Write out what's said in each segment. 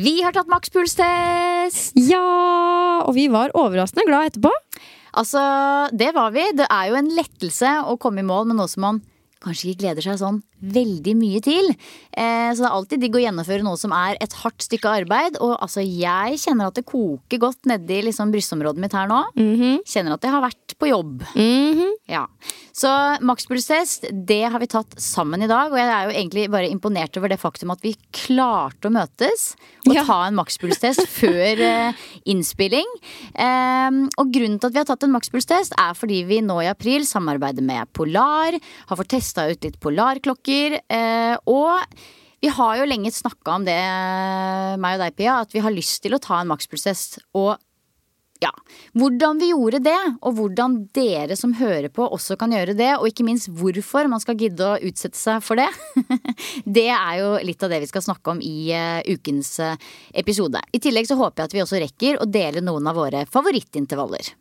Vi har tatt makspulstest! Ja! Og vi var overraskende glad etterpå. Altså, det var vi. Det er jo en lettelse å komme i mål med noe som man kanskje ikke gleder seg sånn veldig mye til. Eh, så det er alltid digg å gjennomføre noe som er et hardt stykke arbeid. Og altså, jeg kjenner at det koker godt nedi liksom, brystområdet mitt her nå. Kjenner at jeg har vært på jobb. Ja. Så makspulstest, det har vi tatt sammen i dag. Og jeg er jo egentlig bare imponert over det faktum at vi klarte å møtes og Ja. ta en makspulstest før eh, innspilling. Um, og grunnen til at vi har tatt en makspulstest, er fordi vi nå i april samarbeider med Polar. Har fått testa ut litt polarklokker. Eh, og vi har jo lenge snakka om det, meg og deg, Pia, at vi har lyst til å ta en makspulstest. Og ja, hvordan vi gjorde det, og hvordan dere som hører på også kan gjøre det, og ikke minst hvorfor man skal gidde å utsette seg for det, det er jo litt av det vi skal snakke om i eh, ukens eh, episode. I tillegg så håper jeg at vi også rekker å dele noen av våre favorittintervaller.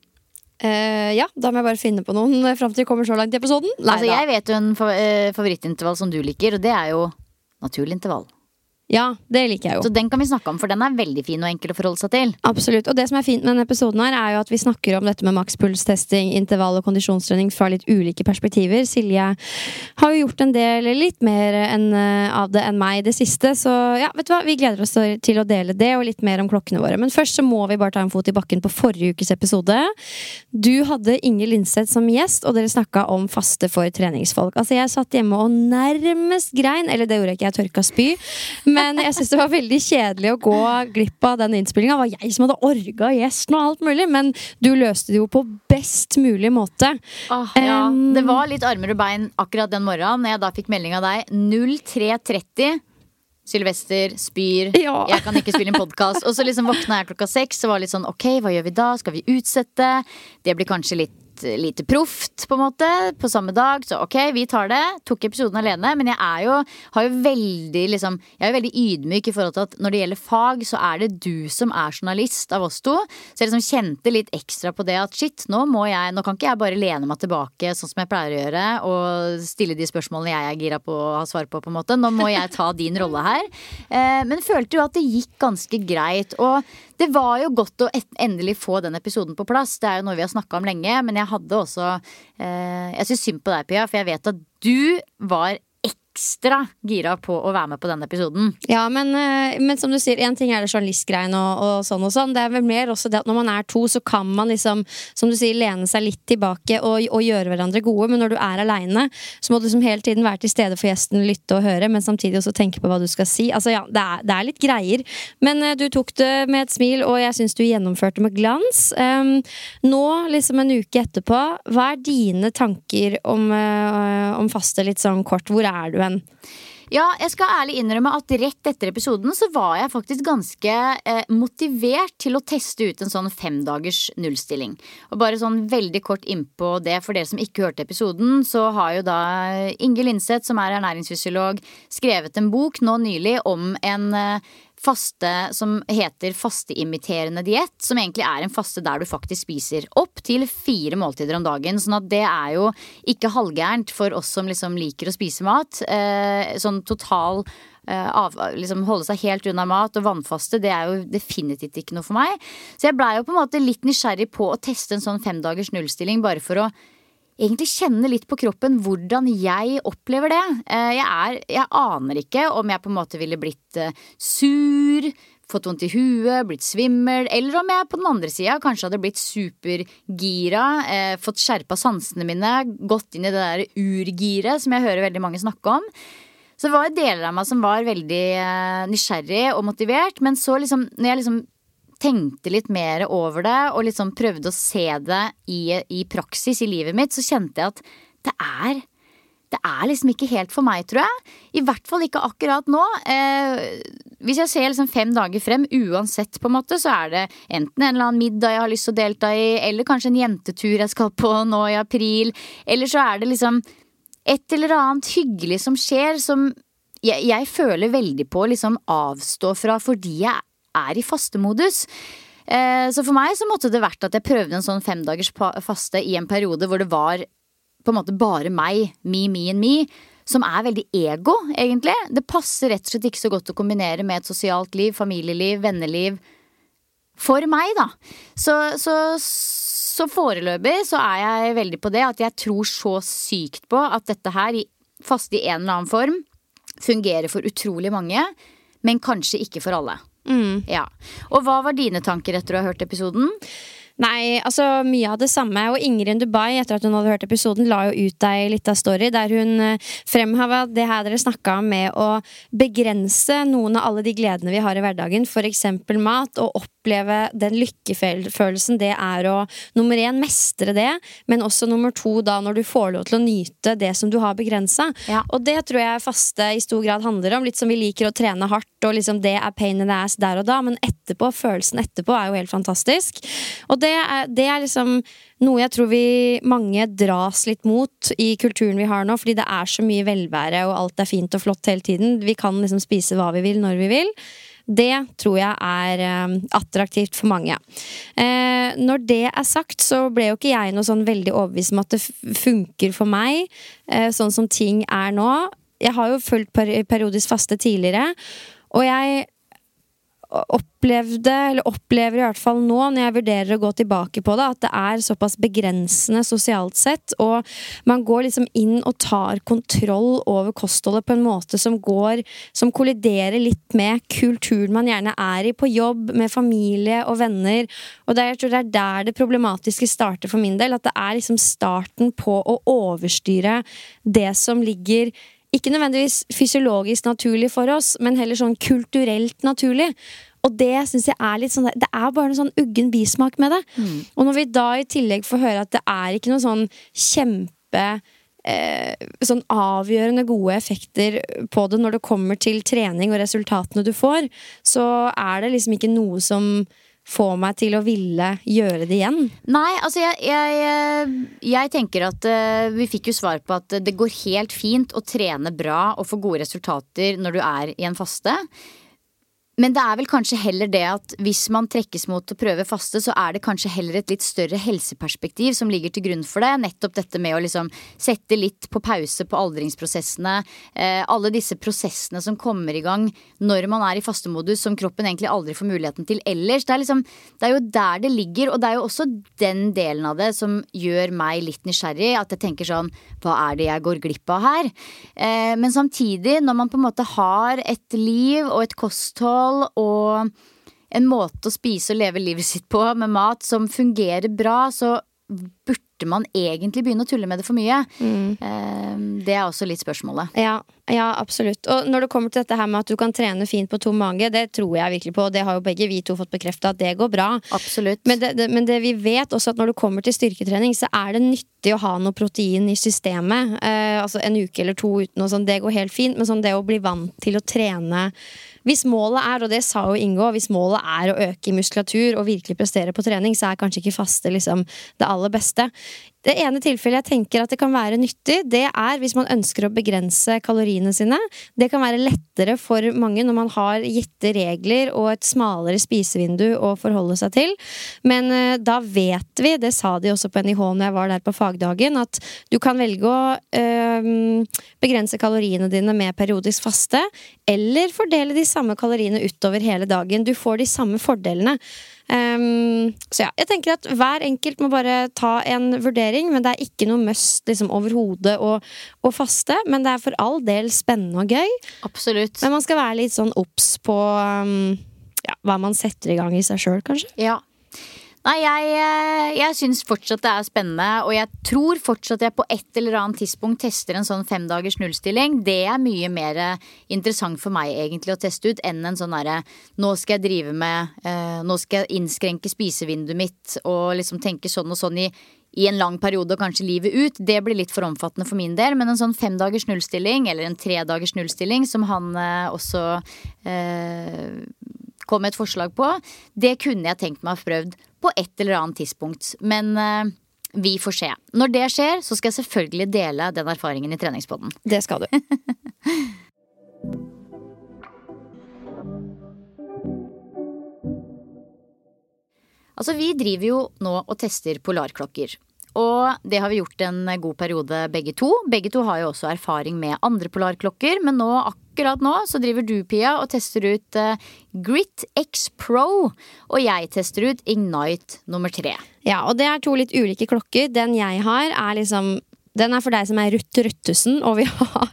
Uh, ja, da må jeg bare finne på noen fram til vi kommer så langt i episoden. Nei altså, jeg vet jo en fa favorittintervall som du liker, og det er jo naturlig intervall. Ja, det liker jeg jo. Så den kan vi snakke om, for den er veldig fin og enkel å forholde seg til. Absolutt. Og det som er fint med denne episoden, her er jo at vi snakker om dette med makspulstesting, intervall og kondisjonstrening fra litt ulike perspektiver. Silje har jo gjort en del, litt mer enn, eh, av det enn meg i det siste. Så ja, vet du hva, vi gleder oss til å dele det, og litt mer om klokkene våre. Men først så må vi bare ta en fot i bakken på forrige ukes episode. Du hadde Inger Lindseth som gjest, og dere snakka om faste for treningsfolk. Altså, jeg satt hjemme og nærmest grein, eller det gjorde jeg ikke, jeg tørka spy. Men jeg syns det var veldig kjedelig å gå glipp av den innspillinga. Det var jeg som hadde orga gjesten og alt mulig, men du løste det jo på best mulig måte. Ah, ja. Um, Det var litt armer og bein akkurat den morgenen når jeg da fikk melding av deg. 03.30. Sylvester spyr. Ja. Jeg kan ikke spille en podkast. Og så liksom våkna jeg klokka seks og var litt sånn ok, hva gjør vi da? Skal vi utsette? Det blir kanskje litt lite proft, på en måte, på samme dag. Så ok, vi tar det. Tok episoden alene. Men jeg er jo, har jo veldig liksom Jeg er veldig ydmyk i forhold til at når det gjelder fag, så er det du som er journalist av oss to. Så jeg liksom kjente litt ekstra på det at shit, nå må jeg Nå kan ikke jeg bare lene meg tilbake sånn som jeg pleier å gjøre, og stille de spørsmålene jeg er gira på å ha svar på, på en måte. Nå må jeg ta din rolle her. Eh, men følte jo at det gikk ganske greit. Og det var jo godt å endelig få den episoden på plass. Det er jo noe vi har snakka om lenge, men jeg hadde også eh, Jeg syns synd på deg, Pia, for jeg vet at du var ekstra gira på å være med på denne episoden. Ja, men, eh, men som du sier, én ting er det journalistgreiene og, og sånn og sånn. Det er vel mer også det at når man er to, så kan man liksom, som du sier, lene seg litt tilbake og, og gjøre hverandre gode. Men når du er aleine, så må du liksom hele tiden være til stede for gjesten, lytte og høre, men samtidig også tenke på hva du skal si. Altså ja, det er, det er litt greier. Men eh, du tok det med et smil, og jeg syns du gjennomførte med glans. Um, nå, liksom en uke etterpå, hva er dine tanker om, uh, om faste litt sånn kort? Hvor er du hen? Ja, jeg skal ærlig innrømme at rett etter episoden så var jeg faktisk ganske eh, motivert til å teste ut en sånn femdagers nullstilling. Og bare sånn veldig kort innpå det for dere som ikke hørte episoden, så har jo da Inge Lindseth, som er ernæringsfysiolog, skrevet en bok nå nylig om en eh, faste som heter fasteimiterende diett. Som egentlig er en faste der du faktisk spiser opp til fire måltider om dagen. Sånn at det er jo ikke halvgærent for oss som liksom liker å spise mat. Eh, sånn total eh, av, liksom holde seg helt unna mat og vannfaste, det er jo definitivt ikke noe for meg. Så jeg blei jo på en måte litt nysgjerrig på å teste en sånn femdagers nullstilling bare for å egentlig kjenne litt på kroppen hvordan jeg opplever det. Eh, jeg, er, jeg aner ikke om jeg på en måte ville blitt eh, sur, fått vondt i huet, blitt svimmel, eller om jeg på den andre sida kanskje hadde blitt supergira, eh, fått skjerpa sansene mine, gått inn i det der urgiret som jeg hører veldig mange snakke om. Så det var deler av meg som var veldig nysgjerrig og motivert, men så liksom, når jeg liksom tenkte litt mer over det og liksom prøvde å se det i, i praksis i livet mitt, så kjente jeg at det er det er liksom ikke helt for meg, tror jeg. I hvert fall ikke akkurat nå. Eh, hvis jeg ser liksom fem dager frem, uansett, på en måte, så er det enten en eller annen middag jeg har lyst til å delta i, eller kanskje en jentetur jeg skal på nå i april. Eller så er det liksom et eller annet hyggelig som skjer, som jeg, jeg føler veldig på å liksom avstå fra fordi jeg er i fastemodus. Eh, så for meg så måtte det vært at jeg prøvde en sånn femdagers faste i en periode hvor det var på en måte bare meg, me, me and me, som er veldig ego, egentlig. Det passer rett og slett ikke så godt å kombinere med et sosialt liv, familieliv, venneliv. For meg, da. Så, så, så foreløpig så er jeg veldig på det at jeg tror så sykt på at dette her, faste i en eller annen form, fungerer for utrolig mange, men kanskje ikke for alle. Mm. Ja. Og hva var dine tanker etter å ha hørt episoden? Nei, altså mye av det samme. Og Ingrid Dubai, etter at hun hadde hørt episoden, la jo ut ei lita story der hun eh, fremhava det her dere snakka om med å begrense noen av alle de gledene vi har i hverdagen, f.eks. mat, og oppleve den lykkefølelsen det er å nummer én mestre det, men også nummer to da når du får lov til å nyte det som du har begrensa. Ja. Og det tror jeg faste i stor grad handler om. Litt som vi liker å trene hardt, og liksom det er pain in the ass der og da, men etterpå, følelsen etterpå er jo helt fantastisk. Og det er, det er liksom noe jeg tror vi mange dras litt mot i kulturen vi har nå, fordi det er så mye velvære, og alt er fint og flott hele tiden. Vi kan liksom spise hva vi vil, når vi vil. Det tror jeg er eh, attraktivt for mange. Eh, når det er sagt, så ble jo ikke jeg noe sånn veldig overbevist om at det funker for meg, eh, sånn som ting er nå. Jeg har jo fulgt per periodisk faste tidligere, og jeg opplevde, eller opplever i hvert fall nå, når jeg vurderer å gå tilbake på det, at det er såpass begrensende sosialt sett. Og man går liksom inn og tar kontroll over kostholdet på en måte som går Som kolliderer litt med kulturen man gjerne er i, på jobb, med familie og venner. Og det, jeg tror det er der det problematiske starter for min del. At det er liksom starten på å overstyre det som ligger ikke nødvendigvis fysiologisk naturlig for oss, men heller sånn kulturelt naturlig. Og det syns jeg er litt sånn Det er bare en sånn uggen bismak med det. Mm. Og når vi da i tillegg får høre at det er ikke noe sånn kjempe eh, Sånn avgjørende gode effekter på det når det kommer til trening og resultatene du får, så er det liksom ikke noe som få meg til å ville gjøre det igjen? Nei, altså jeg, jeg, jeg tenker at uh, vi fikk jo svar på at det går helt fint å trene bra og få gode resultater når du er i en faste. Men det er vel kanskje heller det at hvis man trekkes mot å prøve faste, så er det kanskje heller et litt større helseperspektiv som ligger til grunn for det. Nettopp dette med å liksom sette litt på pause på aldringsprosessene. Eh, alle disse prosessene som kommer i gang når man er i fastemodus, som kroppen egentlig aldri får muligheten til ellers. Det er, liksom, det er jo der det ligger, og det er jo også den delen av det som gjør meg litt nysgjerrig. At jeg tenker sånn Hva er det jeg går glipp av her? Eh, men samtidig, når man på en måte har et liv og et kosthold og en måte å spise og leve livet sitt på med mat som fungerer bra, så burde man egentlig begynne å tulle med det for mye? Mm. Det er også litt spørsmålet. Ja, ja, absolutt. Og når det kommer til dette her med at du kan trene fint på tom mage, det tror jeg virkelig på, og det har jo begge vi to fått bekrefta at det går bra. Absolutt. Men det, det, men det, vi vet også at når det kommer til styrketrening, så er det nyttig å ha noe protein i systemet. Eh, altså en uke eller to uten noe sånt, det går helt fint, men sånn det å bli vant til å trene hvis målet er, og det sa jo Ingo, hvis målet er å øke i muskulatur og virkelig prestere på trening, så er kanskje ikke faste liksom det aller beste. Det ene tilfellet jeg tenker at det kan være nyttig, det er hvis man ønsker å begrense kaloriene sine. Det kan være lettere for mange når man har gitte regler og et smalere spisevindu å forholde seg til. Men uh, da vet vi, det sa de også på NIH når jeg var der på fagdagen, at du kan velge å uh, begrense kaloriene dine med periodisk faste, eller fordele de samme kaloriene utover hele dagen. Du får de samme fordelene. Um, så ja, jeg tenker at hver enkelt må bare ta en vurdering, men det er ikke noe must liksom, overhodet å, å, faste. Men det er for all del spennende og gøy. Absolutt. Men man skal være litt sånn obs på um, ja, hva man setter i gang i seg sjøl, kanskje. Ja. Nei, jeg, eh, jeg syns fortsatt det er spennende, og jeg tror fortsatt jeg på et eller annet tidspunkt tester en sånn femdagers nullstilling. Det er mye mer interessant for meg egentlig å teste ut enn en sånn derre nå skal jeg drive med eh, Nå skal jeg innskrenke spisevinduet mitt og liksom tenke sånn og sånn i i en lang periode og kanskje livet ut. Det blir litt for omfattende for min del. Men en sånn femdagers nullstilling, eller en tredagers nullstilling, som han eh, også eh, kom med et forslag på, det kunne jeg tenkt meg å ha prøvd på et eller annet tidspunkt. Men uh, vi får se. Når det skjer, så skal jeg selvfølgelig dele den erfaringen i treningspodden. Det skal du. altså, vi driver jo nå og tester polarklokker. Og det har vi gjort en god periode begge to. Begge to har jo også erfaring med andre polarklokker, men nå, akkurat nå så driver du, Pia, og tester ut uh, Grit X Pro. Og jeg tester ut Ignite nummer tre. Ja, og det er to litt ulike klokker. Den jeg har, er liksom den er for deg som er Ruth Ruttusen og vil ha,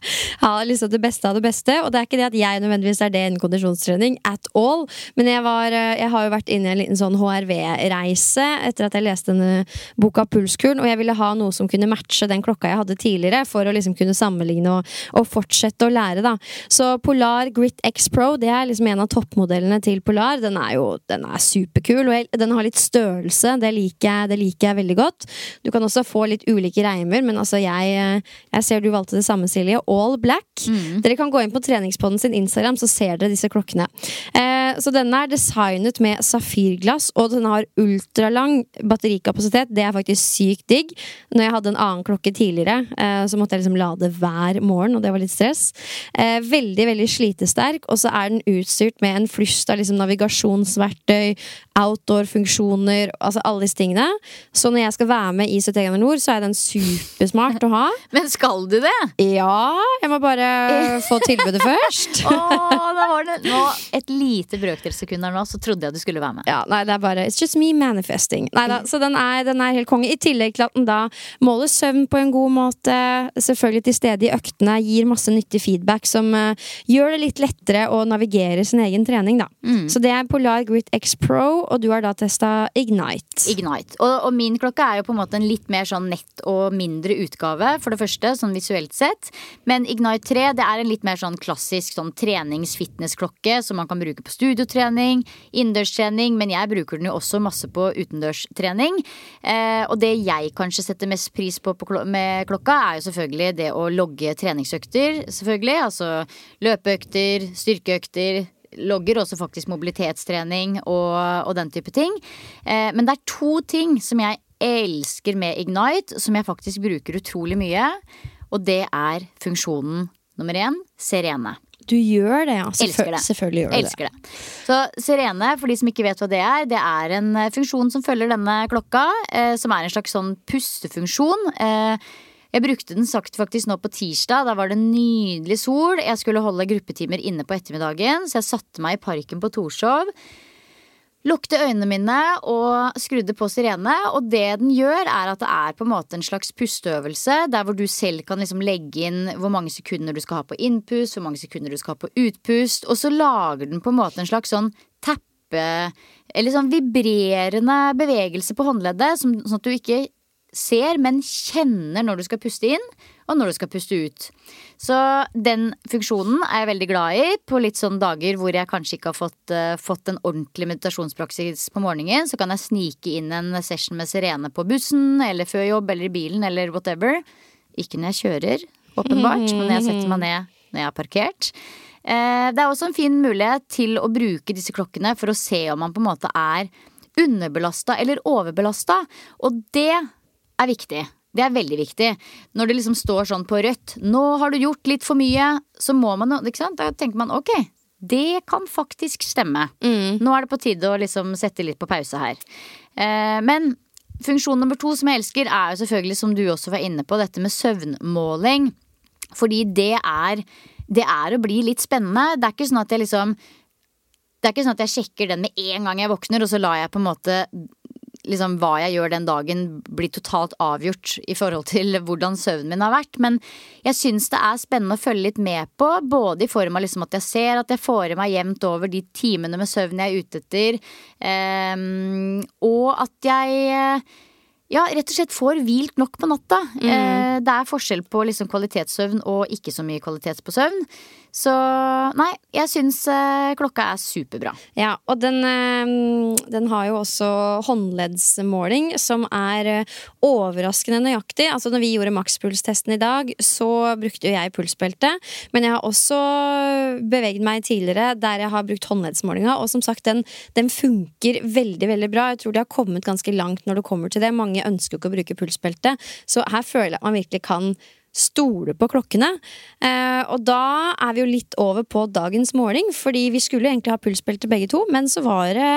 ha liksom det beste av det beste. Og det er ikke det at jeg nødvendigvis er det innen kondisjonstrening at all. Men jeg, var, eh, jeg har jo vært inne i en liten sånn HRV-reise etter at jeg leste denne boka Pulskuren, og jeg ville ha noe som kunne matche den klokka jeg hadde tidligere, for å liksom kunne sammenligne og, og fortsette å lære, da. Så Polar Grit X Pro det er liksom en av toppmodellene til Polar. Den er jo den er superkul, og jeg, den har litt størrelse. Det liker, det liker jeg veldig godt. Du kan også få litt ulike reimer, men altså jeg, eh, jeg ser du valgte det samme, Silje. All black. Mm. Dere kan gå inn på treningspodden sin Instagram, så ser dere disse klokkene. Eh, så denne er designet med safirglass, og den har ultralang batterikapasitet. Det er faktisk sykt digg. Når jeg hadde en annen klokke tidligere, eh, så måtte jeg liksom lade hver morgen, og det var litt stress. Eh, veldig, veldig slitesterk, og så er den utstyrt med en flust av liksom navigasjonsverktøy, outdoor-funksjoner, altså alle disse tingene. Så når jeg skal være med i 71 nord, så er den supersmart å ha. Men skal du det? Ja, jeg må bare få tilbudet først. Åh, da var det nå et lite brøkdelssekund her nå, så trodde jeg du skulle være med. Ja, nei, det er bare It's just me manifesting. Nei da, så den er, den er helt konge. I tillegg til at den da måler søvn på en god måte, selvfølgelig til stede i øktene, gir masse nyttig feedback som uh, gjør det litt lettere å navigere sin egen trening, da. Mm. Så det er Polar Grit X Pro og du har da testa Ignite. Ignite. Og, og, min klokke er jo på en måte en litt mer sånn nett og mindre utgave, for det første, sånn visuelt sett. Men Ignite 3 det er en litt mer sånn klassisk sånn trenings-fitness-klokke som man kan bruke på studiotrening, innendørstrening, men jeg bruker den jo også masse på utendørstrening. Eh, og det jeg kanskje setter mest pris på, på med klokka, er jo selvfølgelig det å logge treningsøkter, selvfølgelig. Altså løpeøkter, styrkeøkter logger også faktisk mobilitetstrening og, og den type ting. Eh, men det er to ting som jeg elsker med Ignite, som jeg faktisk bruker utrolig mye. Og det er funksjonen nummer én Serene. Du gjør det, ja. Elsker det. Selvfølgelig gjør du Elsker det. det. Så Sirene, for de som ikke vet hva det er, det er en eh, funksjon som følger denne klokka. Eh, som er en slags sånn pustefunksjon. Eh, jeg brukte den sagt faktisk nå på tirsdag. Da var det nydelig sol. Jeg skulle holde gruppetimer inne på ettermiddagen, så jeg satte meg i parken på Torshov. Lukte øynene mine og skrudde på sirene. Og det den gjør, er at det er på en måte en slags pusteøvelse. Der hvor du selv kan liksom legge inn hvor mange sekunder du skal ha på innpust, hvor mange sekunder du skal ha på utpust. Og så lager den på en måte en slags sånn teppe Eller sånn vibrerende bevegelse på håndleddet, sånn at du ikke ser, men kjenner når du skal puste inn, og når du skal puste ut. Så den funksjonen er jeg veldig glad i på litt sånne dager hvor jeg kanskje ikke har fått, uh, fått en ordentlig meditasjonspraksis på morgenen. Så kan jeg snike inn en session med sirene på bussen eller før jobb eller i bilen eller whatever. Ikke når jeg kjører, åpenbart, men når jeg setter meg ned når jeg har parkert. Eh, det er også en fin mulighet til å bruke disse klokkene for å se om man på en måte er underbelasta eller overbelasta. Og det er viktig. Det er veldig viktig. Når det liksom står sånn på rødt 'Nå har du gjort litt for mye', så må man ikke sant? Da tenker man ok, det kan faktisk stemme. Nå er det på tide å liksom sette litt på pause her. Eh, men funksjon nummer to som jeg elsker, er jo selvfølgelig, som du også var inne på, dette med søvnmåling. Fordi det er Det er å bli litt spennende. Det er ikke sånn at jeg liksom det er ikke sånn at jeg sjekker den med en gang jeg våkner, og så lar jeg på en måte liksom hva jeg gjør den dagen blir totalt avgjort i forhold til hvordan søvnen min har vært. Men jeg syns det er spennende å følge litt med på, både i form av liksom at jeg ser at jeg får i meg jevnt over de timene med søvn jeg er ute etter, ehm, og at jeg eh, ja, rett og slett får hvilt nok på natta. Eh, det er forskjell på liksom kvalitetssøvn og ikke så mye kvalitet på søvn. Så nei, jeg syns eh, klokka er superbra. Ja, og den, eh, den har jo også håndleddsmåling, som er eh, overraskende nøyaktig. Altså når vi gjorde makspulstesten i dag, så brukte jo jeg pulsbelte. Men jeg har også beveget meg tidligere der jeg har brukt håndleddsmålinga. Og som sagt, den, den funker veldig, veldig bra. Jeg tror de har kommet ganske langt når det kommer til det. Mange ønsker jo ikke å bruke pulsbelte, så her føler jeg at man virkelig kan stole på klokkene. Eh, og da er vi jo litt over på dagens måling, fordi vi skulle egentlig ha pulsbelte begge to, men så var det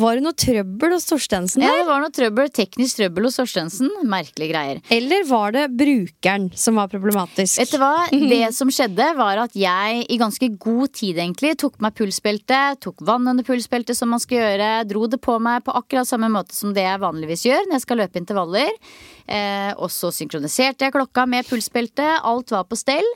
var det noe trøbbel hos Torstensen Ja, det var noe trøbbel, teknisk trøbbel hos Torstensen. Merkelige greier. Eller var det brukeren som var problematisk? Vet du hva? Det som skjedde, var at jeg i ganske god tid egentlig tok meg pulsbeltet, tok vann under pulsbeltet som man skal gjøre, dro det på meg på akkurat samme måte som det jeg vanligvis gjør når jeg skal løpe intervaller. Eh, og så synkroniserte jeg klokka med pulsbeltet. Alt var på stell.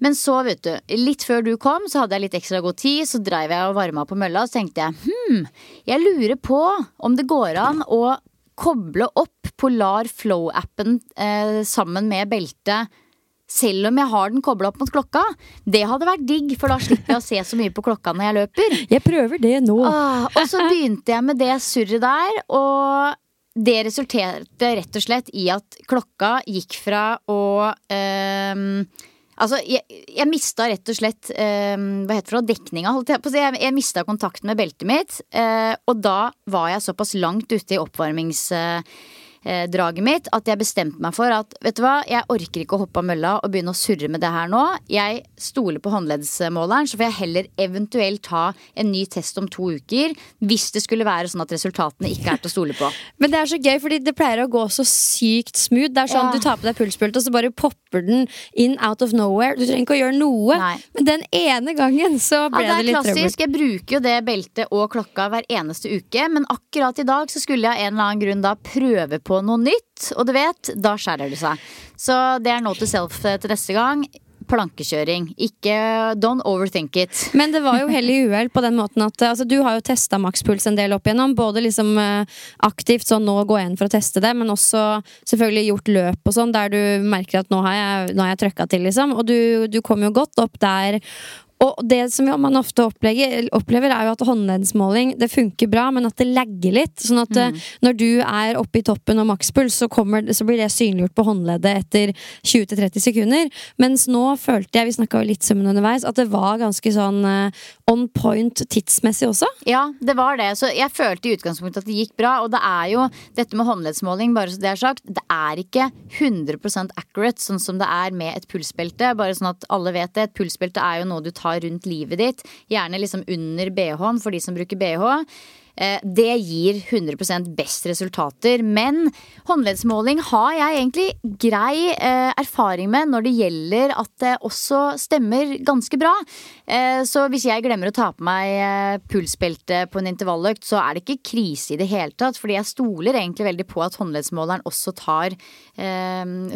Men så, vet du, litt før du kom, så hadde jeg litt ekstra god tid. Så dreiv jeg og varma på mølla, og så tenkte jeg hm, jeg lurer på om det går an å koble opp Polar Flow-appen eh, sammen med beltet. Selv om jeg har den kobla opp mot klokka. Det hadde vært digg, for da slipper jeg å se så mye på klokka når jeg løper. Jeg prøver det nå. Ah, og så begynte jeg med det surret der, og det resulterte rett og slett i at klokka gikk fra å ehm, Altså, jeg, jeg mista rett og slett eh, Hva heter det? Dekninga, holdt jeg på å si. Jeg, jeg mista kontakten med beltet mitt, eh, og da var jeg såpass langt ute i oppvarmingsdraget mitt at jeg bestemte meg for at vet du hva, jeg orker ikke å hoppe av mølla og begynne å surre med det her nå. Jeg stoler på håndleddsmåleren, så får jeg heller eventuelt ta en ny test om to uker hvis det skulle være sånn at resultatene ikke er til å stole på. Men det er så gøy, fordi det pleier å gå så sykt smooth. Det er sånn Ja. Du tar på deg pulspult og så bare popper den in out of nowhere. Du trenger ikke å gjøre noe. Nei. Men den ene gangen så ble Ja, det, det litt trøbbel. klassisk. Jeg bruker jo det beltet og klokka hver eneste uke. Men akkurat i dag så skulle jeg av en eller annen grunn da prøve på noe nytt. Og du vet, da skjærer det seg. Så det er note to self til neste gang. Plankekjøring. Ikke Don't overthink it. Men det var jo hell i uhell på den måten at altså, Du har jo testa makspuls en del opp igjennom. Både liksom eh, aktivt sånn nå gå inn for å teste det, men også selvfølgelig gjort løp og sånn der du merker at nå har jeg, nå jeg trøkka til, liksom. Og du, du kom jo godt opp der. Og det som man ofte opplever, er jo at håndleddsmåling det funker bra, men at det lagger litt. Sånn at mm. når du er oppe i toppen av makspuls, så, kommer, så blir det synliggjort på håndleddet etter 20-30 sekunder. Mens nå følte jeg, vi snakka litt sammen underveis, at det var ganske sånn eh, on point tidsmessig også. Ja, det var det. Så jeg følte i utgangspunktet at det gikk bra. Og det er jo dette med håndleddsmåling, bare så det er sagt, det er ikke 100% accurate sånn som det er med et pulsbelte. Bare sånn at alle vet det. Et pulsbelte er jo noe du tar rundt livet ditt. Gjerne liksom under bh-en for de som bruker bh. Eh, Det gir 100% best resultater. Men håndleddsmåling har jeg egentlig grei eh, erfaring med når det gjelder at det også stemmer ganske bra. Eh, så hvis jeg glemmer å ta på meg pulsbelte på en intervalløkt, så er det ikke krise i det hele tatt. Fordi jeg stoler egentlig veldig på at håndleddsmåleren også tar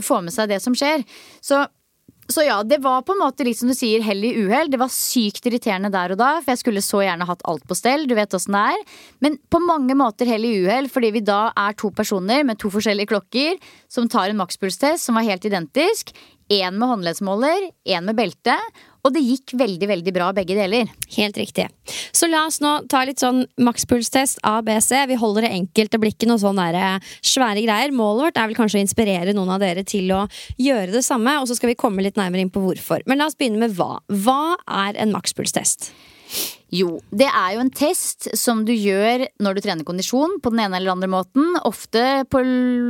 får med seg det som skjer. Så så ja, det var på en måte litt som du sier, hell i uhell. Det var sykt irriterende der og da, for jeg skulle så gjerne hatt alt på stell. Du vet åssen det er. Men på mange måter hell i uhell, fordi vi da er to personer med to forskjellige klokker som tar en makspulstest som var helt identisk. Én med håndleddsmåler, én med belte. Og det gikk veldig, veldig bra begge deler. Helt riktig. Så la oss nå ta litt sånn makspulstest ABC. Vi holder det enkelt. Det blir ikke noe sånn eh, svære greier. Målet vårt er vel kanskje å inspirere noen av dere til å gjøre det samme, og så skal vi komme litt nærmere inn på hvorfor. Men la oss begynne med hva. Hva er en makspulstest? Jo, det er jo en test som du gjør når du trener kondisjon på den ene eller andre måten. Ofte på,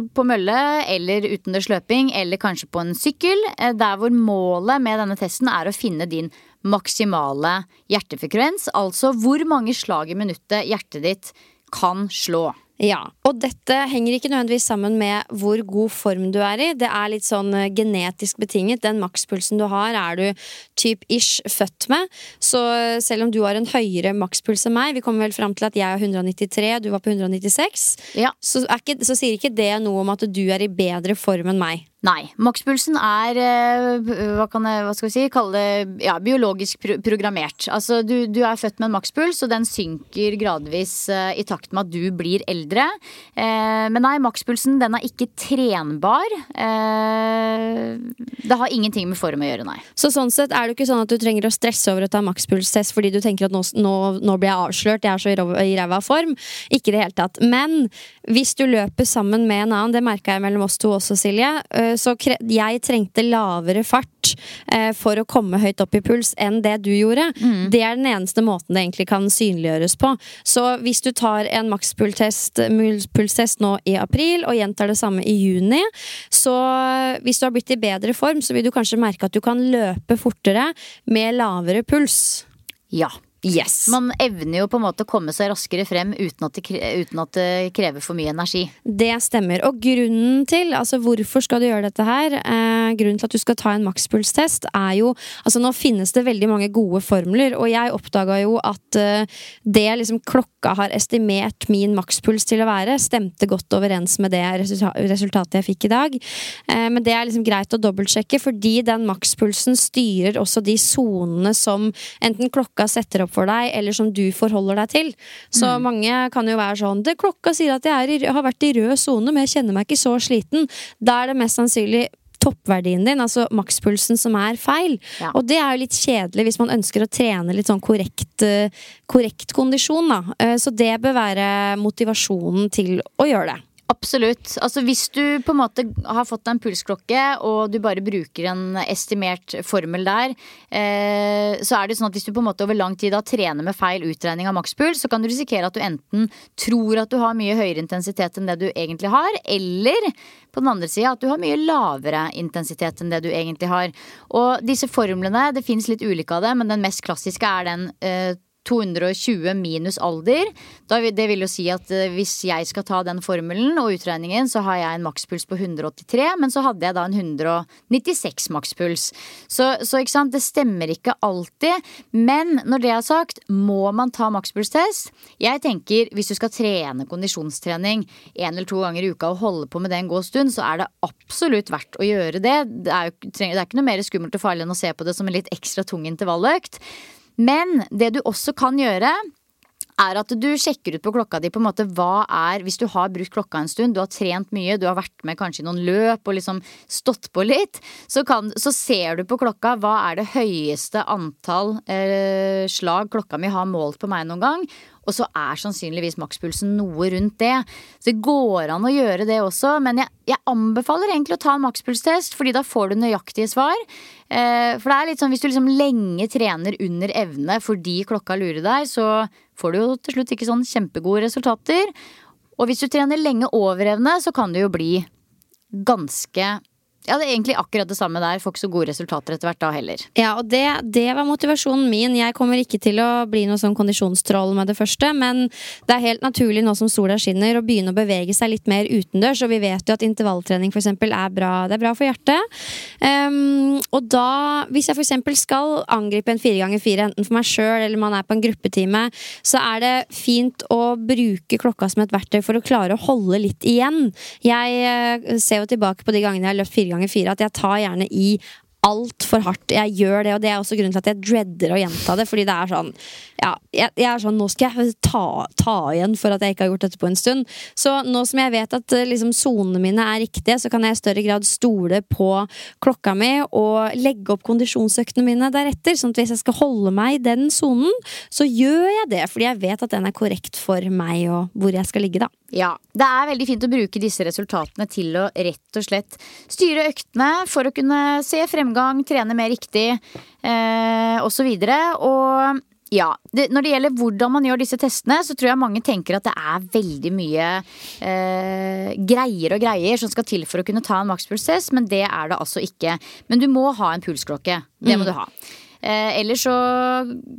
på mølle eller utendørs løping eller kanskje på en sykkel. eh, Der hvor målet med denne testen er å finne din maksimale hjertefrekvens. Altså hvor mange slag i minuttet hjertet ditt kan slå. Ja, og dette henger ikke nødvendigvis sammen med hvor god form du er i. Det er litt sånn eh, genetisk betinget. Den makspulsen du har, er du typ ish født med. Så eh, selv om du har en høyere makspuls enn meg, vi kommer vel fram til at jeg er 193, du var på 196, Ja. så, ikke, så sier ikke det noe om at du er i bedre form enn meg. Nei. Makspulsen er eh, hva, kan jeg, hva skal vi si, kalle det ja, biologisk pro programmert. Altså du, du er født med en makspuls, og den synker gradvis uh, i takt med at du blir eldre. Uh, men nei, makspulsen den er ikke trenbar. Uh, det har ingenting med form å gjøre, nei. Så sånn sett er det ikke sånn at du trenger å stresse over å ta makspulstest fordi du tenker at nå, nå, nå blir jeg avslørt, jeg er så i ræva form. Ikke i det hele tatt. Men hvis du løper sammen med en annen, det merka jeg mellom oss to også, Silje, så kre jeg trengte lavere fart eh, for å komme høyt opp i puls enn det du gjorde. Det er den eneste måten det egentlig kan synliggjøres på. Så hvis du tar en makspulstest nå i april og gjentar det samme i juni, så hvis du har blitt i bedre form, så vil du kanskje merke at du kan løpe fortere med lavere puls. Ja. Yes. Man evner jo på en måte å komme seg raskere frem uten at det, uten at det krever for mye energi. Det stemmer. Og grunnen til, altså hvorfor skal du gjøre dette her, eh, grunnen til at du skal ta en makspulstest, er jo Altså nå finnes det veldig mange gode formler, og jeg oppdaga jo at eh, det liksom klokka har estimert min makspuls til å være, stemte godt overens med det resultatet jeg fikk i dag. Eh, men det er liksom greit å dobbeltsjekke, fordi den makspulsen styrer også de sonene som enten klokka setter opp for deg, eller som du forholder deg til. Så mange kan jo være sånn det Klokka sier at jeg er i, har vært i rød sone, men jeg kjenner meg ikke så sliten. Da er det mest sannsynlig toppverdien din, altså makspulsen, som er feil. Ja. Og det er jo litt kjedelig hvis man ønsker å trene litt sånn korrekt, eh, korrekt kondisjon, da. Eh, Så det bør være motivasjonen til å gjøre det. Absolutt. Altså Hvis du på en måte har fått deg en pulsklokke, og du bare bruker en estimert formel der, eh, så er det sånn at hvis du på en måte over lang tid da trener med feil utregning av makspuls, så kan du risikere at du enten tror at du har mye høyere intensitet enn det du egentlig har, eller på den andre sida at du har mye lavere intensitet enn det du egentlig har. Og disse formlene, det fins litt ulike av det, men den mest klassiske er den eh, 220 minus alder. Det vil jo si at eh, hvis jeg skal ta den formelen og utregningen, så har jeg en makspuls på 183, men så hadde jeg da en 196 makspuls. Så, så ikke sant, det stemmer ikke alltid. Men når det er sagt, må man ta makspulstest? Jeg tenker hvis du skal trene kondisjonstrening en eller to ganger i uka og holde på med det en god stund, så er det absolutt verdt å gjøre det. Det er, jo, det er ikke noe mer skummelt og farlig enn å se på det som en litt ekstra tung intervalløkt. Men det du også kan gjøre er at du sjekker ut på klokka di på en måte hva er Hvis du har brukt klokka en stund, du har trent mye, du har vært med kanskje i noen løp og liksom stått på litt, så, kan, så ser du på klokka hva er det høyeste antall eh, slag klokka mi har målt på meg noen gang. Og så er sannsynligvis makspulsen noe rundt det. Så det går an å gjøre det også. Men jeg, jeg anbefaler egentlig å ta en makspulstest, fordi da får du nøyaktige svar. Eh, for det er litt sånn hvis du liksom lenge trener under evne fordi klokka lurer deg, så får du jo til slutt ikke sånn kjempegode resultater. Og hvis du trener lenge over evne, så kan det jo bli ganske Ja, det er egentlig akkurat det samme der. Får ikke så gode resultater etter hvert da heller. Ja, og det, det var motivasjonen min. Jeg kommer ikke til å bli noe sånn kondisjonstroll med det første, men det er helt naturlig nå som sola skinner å begynne å bevege seg litt mer utendørs, og vi vet jo at intervalltrening for eksempel er bra. Det er bra for hjertet. Um, og da, hvis jeg eksempel skal angripe en fire ganger fire, enten for meg sjøl eller man er på en gruppetime, så er det fint å bruke klokka som et verktøy for å klare å holde litt igjen. Jeg uh, ser jo tilbake på de gangene jeg har løpt fire ganger fire, at jeg tar gjerne i altfor hardt. Jeg gjør det, og det er også grunnen til at jeg dreader å gjenta det. Fordi det er sånn Ja, jeg, jeg er sånn Nå skal jeg ta, ta igjen for at jeg ikke har gjort dette på en stund. Så nå som jeg vet at eh, liksom sonene mine er riktige, så kan jeg i større grad stole på klokka mi og legge opp kondisjonsøktene mine deretter. Sånn at hvis jeg skal holde meg i den sonen, så gjør jeg det. Fordi jeg vet at den er korrekt for meg og hvor jeg skal ligge, da. Ja, Det er veldig fint å bruke disse resultatene til å rett og slett styre øktene for å kunne se fremgang, trene mer riktig eh, osv. Og, så og ja, det, Når det gjelder hvordan man gjør disse testene, så tror jeg mange tenker at det er veldig mye eh, greier og greier som skal til for å kunne ta en makspulstest, men det er det altså ikke. Men du må ha en pulsklokke. Det må mm. du ha. Eh, ellers så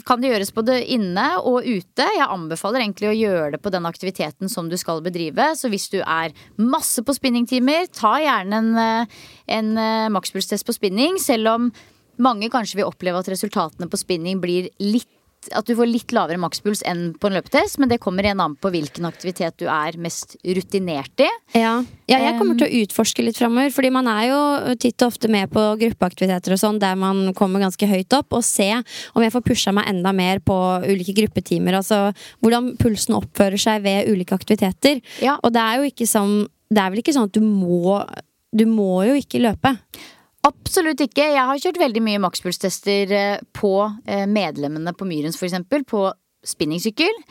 kan det gjøres både inne og ute. Jeg anbefaler egentlig å gjøre det på den aktiviteten som du skal bedrive. Så hvis du er masse på spinningtimer, ta gjerne en, eh, en eh, makspulstest på spinning. Selv om mange kanskje vil oppleve at resultatene på spinning blir litt at du får litt lavere makspuls enn på en løpetest, men det kommer igjen an på hvilken aktivitet du er mest rutinert i. Ja, ja jeg kommer til å utforske litt framover, fordi man er jo titt og ofte med på gruppeaktiviteter og sånn der man kommer ganske høyt opp, og se om jeg får pusha meg enda mer på ulike gruppetimer. Altså hvordan pulsen oppfører seg ved ulike aktiviteter. Ja. Og det er jo ikke sånn Det er vel ikke sånn at du må Du må jo ikke løpe. Absolutt ikke. Jeg har kjørt veldig mye makspulstester eh, på eh, medlemmene på Myrens, f.eks. På spinningsykkel.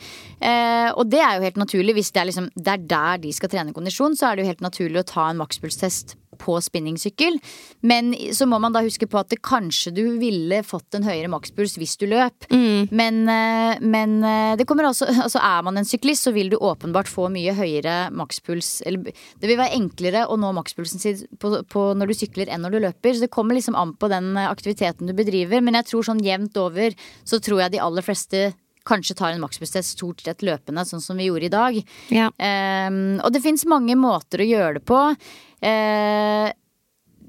Eh, og det er jo helt naturlig. Hvis det er, liksom, det er der de skal trene kondisjon, så er det jo helt naturlig å ta en makspulstest på spinningsykkel. Men så må man da huske på at det kanskje du ville fått en høyere makspuls hvis du løp. Mm. Men, eh, men, eh, det kommer også Altså er man en syklist, så vil du åpenbart få mye høyere makspuls. Eller det vil være enklere å nå makspulsen sin på, på når du sykler enn når du løper. Så det kommer liksom an på den eh, aktiviteten du bedriver. Men jeg tror sånn jevnt over så tror jeg de aller fleste kanskje tar en makspulstest stort sett løpende, sånn som vi gjorde i dag. Ja. Um, og det fins mange måter å gjøre det på. Uh,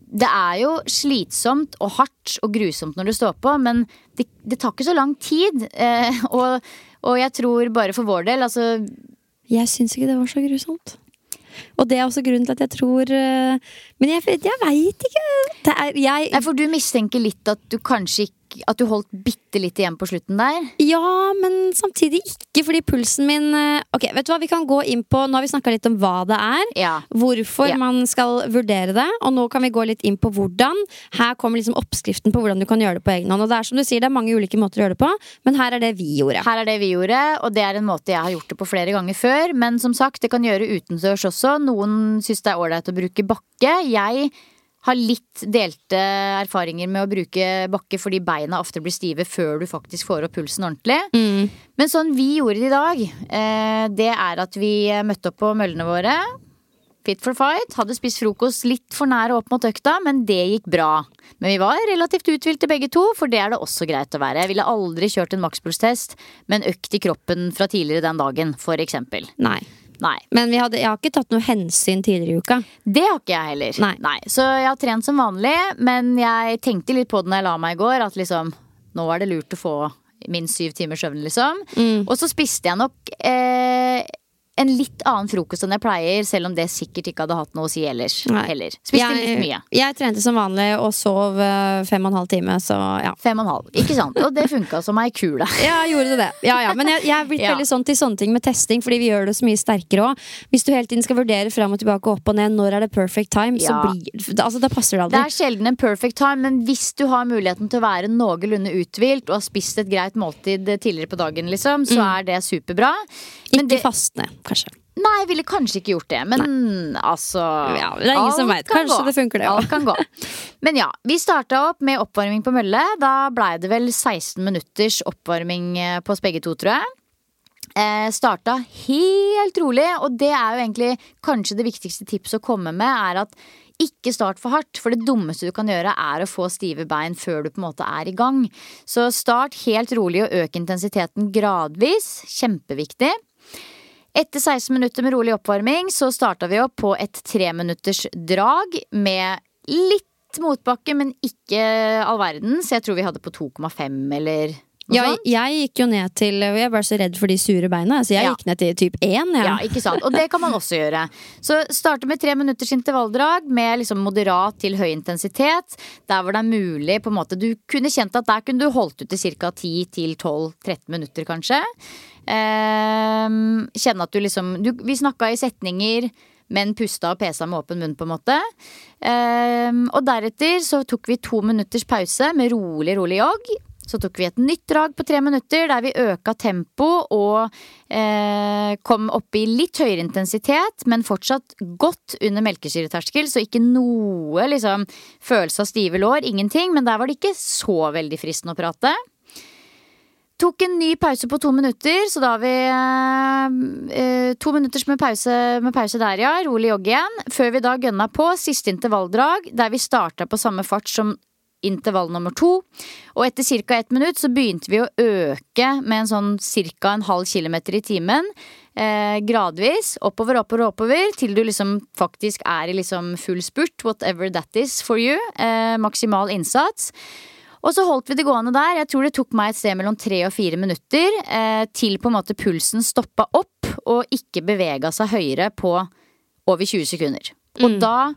det er jo slitsomt og hardt og grusomt når du står på, men det, det tar ikke så lang tid. Eh, og, og, jeg tror bare for vår del, altså Jeg syns ikke det var så grusomt. Og det er også grunnen til at jeg tror uh, Men jeg, jeg veit ikke. Er, jeg, Nei, For du mistenker litt at du kanskje ikke at du holdt bitte litt igjen på slutten der? Ja, men samtidig ikke, fordi pulsen min eh, Ok, vet du hva, vi kan gå inn på Nå har vi snakka litt om hva det er, ja. hvorfor ja. man skal vurdere det, og nå kan vi gå litt inn på hvordan. Her kommer liksom oppskriften på hvordan du kan gjøre det på egen hånd. Og det er som du sier, det er mange ulike måter å gjøre det på, men her er det vi gjorde. Her er det vi gjorde, og det er en måte jeg har gjort det på flere ganger før. Men som sagt, det kan gjøre utendørs også. Noen syns det er ålreit å bruke bakke. Jeg har litt delte erfaringer med å bruke bakke fordi beina ofte blir stive før du faktisk får opp pulsen ordentlig. Mm. Men sånn vi gjorde det i dag, eh, det er at vi møtte opp på møllene våre. Fit for fight. Hadde spist frokost litt for nære opp mot økta, men det gikk bra. Men vi var relativt uthvilte begge to, for det er det også greit å være. Jeg ville aldri kjørt en makspulstest med en økt i kroppen fra tidligere den dagen, for eksempel. Nei. Nei. Men hadde, jeg har ikke tatt noe hensyn tidligere i uka. Det har ikke jeg heller. Nei. Nei. Så jeg har trent som vanlig, men jeg tenkte litt på det når jeg la meg i går, at liksom Nå er det lurt å få minst syv timers søvn, liksom. Mm. Og så spiste jeg nok eh, en litt annen frokost enn jeg pleier, selv om det sikkert ikke hadde hatt noe å si ellers. heller. Spiste jeg, litt mye. Jeg trente som vanlig og sov eh, fem og en halv time, så ja. Fem og en halv, ikke sant? Og det funka som ei kule. ja, gjorde det. Ja, ja. Men jeg, jeg er blitt ja. veldig sånn til sånne ting med testing, fordi vi gjør det så mye sterkere òg. Hvis du hele tiden skal vurdere fram og tilbake og opp og ned, når er det perfect time, så blir Altså, da passer det aldri. Det er sjelden en perfect time, men hvis du har muligheten til å være noenlunde uthvilt og har spist et greit måltid tidligere på dagen, liksom, så mm. er det superbra. Ikke det, fastne, kanskje. Nei, jeg ville kanskje ikke gjort det. Men Nei. altså ja, Det er ingen som vet. Kanskje gå. det funker, det Alt kan gå. Men ja, vi starta opp med oppvarming på mølle. Da blei det vel 16 minutters oppvarming eh, på oss begge to, tror jeg. Eh, starta helt rolig, og det er jo egentlig kanskje det viktigste tipset å komme med, er at ikke start for hardt, for det dummeste du kan gjøre er å få stive bein før du på en måte er i gang. Så start helt rolig og øk intensiteten gradvis. Kjempeviktig. Etter 16 minutter med rolig oppvarming så starta vi opp på et treminutters drag med litt motbakke, men ikke all verden. Så jeg tror vi hadde på 2,5 eller Ja, jeg gikk jo ned til Jeg var så redd for de sure beina, så jeg Ja. gikk ned til typ 1. Ja. Ja, ikke sant. Og det kan man også gjøre. Så starte med tre minutters intervalldrag med liksom moderat til høy intensitet. Der hvor det er mulig, på en måte. Du kunne kjent at der kunne du holdt ut i ca. 10-12-13 minutter, kanskje. Ehm, kjenne at du liksom du, Vi snakka i setninger. Men pusta og pesa med åpen munn, på en måte. Ehm, og deretter så tok vi to minutters pause med rolig, rolig jogg. Så tok vi et nytt drag på tre minutter der vi øka tempo og eh, kom opp i litt høyere intensitet, men fortsatt godt under melkesyreterskel, så ikke noe liksom følelse av stive lår, ingenting. Men der var det ikke så veldig fristende å prate. Tok en ny pause på to minutter, så da har vi eh, eh, to minutters med pause, med pause der, ja. Rolig jogg igjen. Før vi da gønna på siste intervalldrag, der vi starta på samme fart som intervall nummer to. Og etter ca. ett minutt så begynte vi å øke med en sånn ca. en halv kilometer i timen. Eh, gradvis. Oppover, oppover, oppover. Til du liksom faktisk er i liksom full spurt. Whatever that is for you. Eh, maksimal innsats. Og så holdt vi det gående der. Jeg tror det tok meg et sted mellom tre og fire minutter eh, til på en måte pulsen stoppa opp og ikke bevega seg høyere på over 20 sekunder. Og da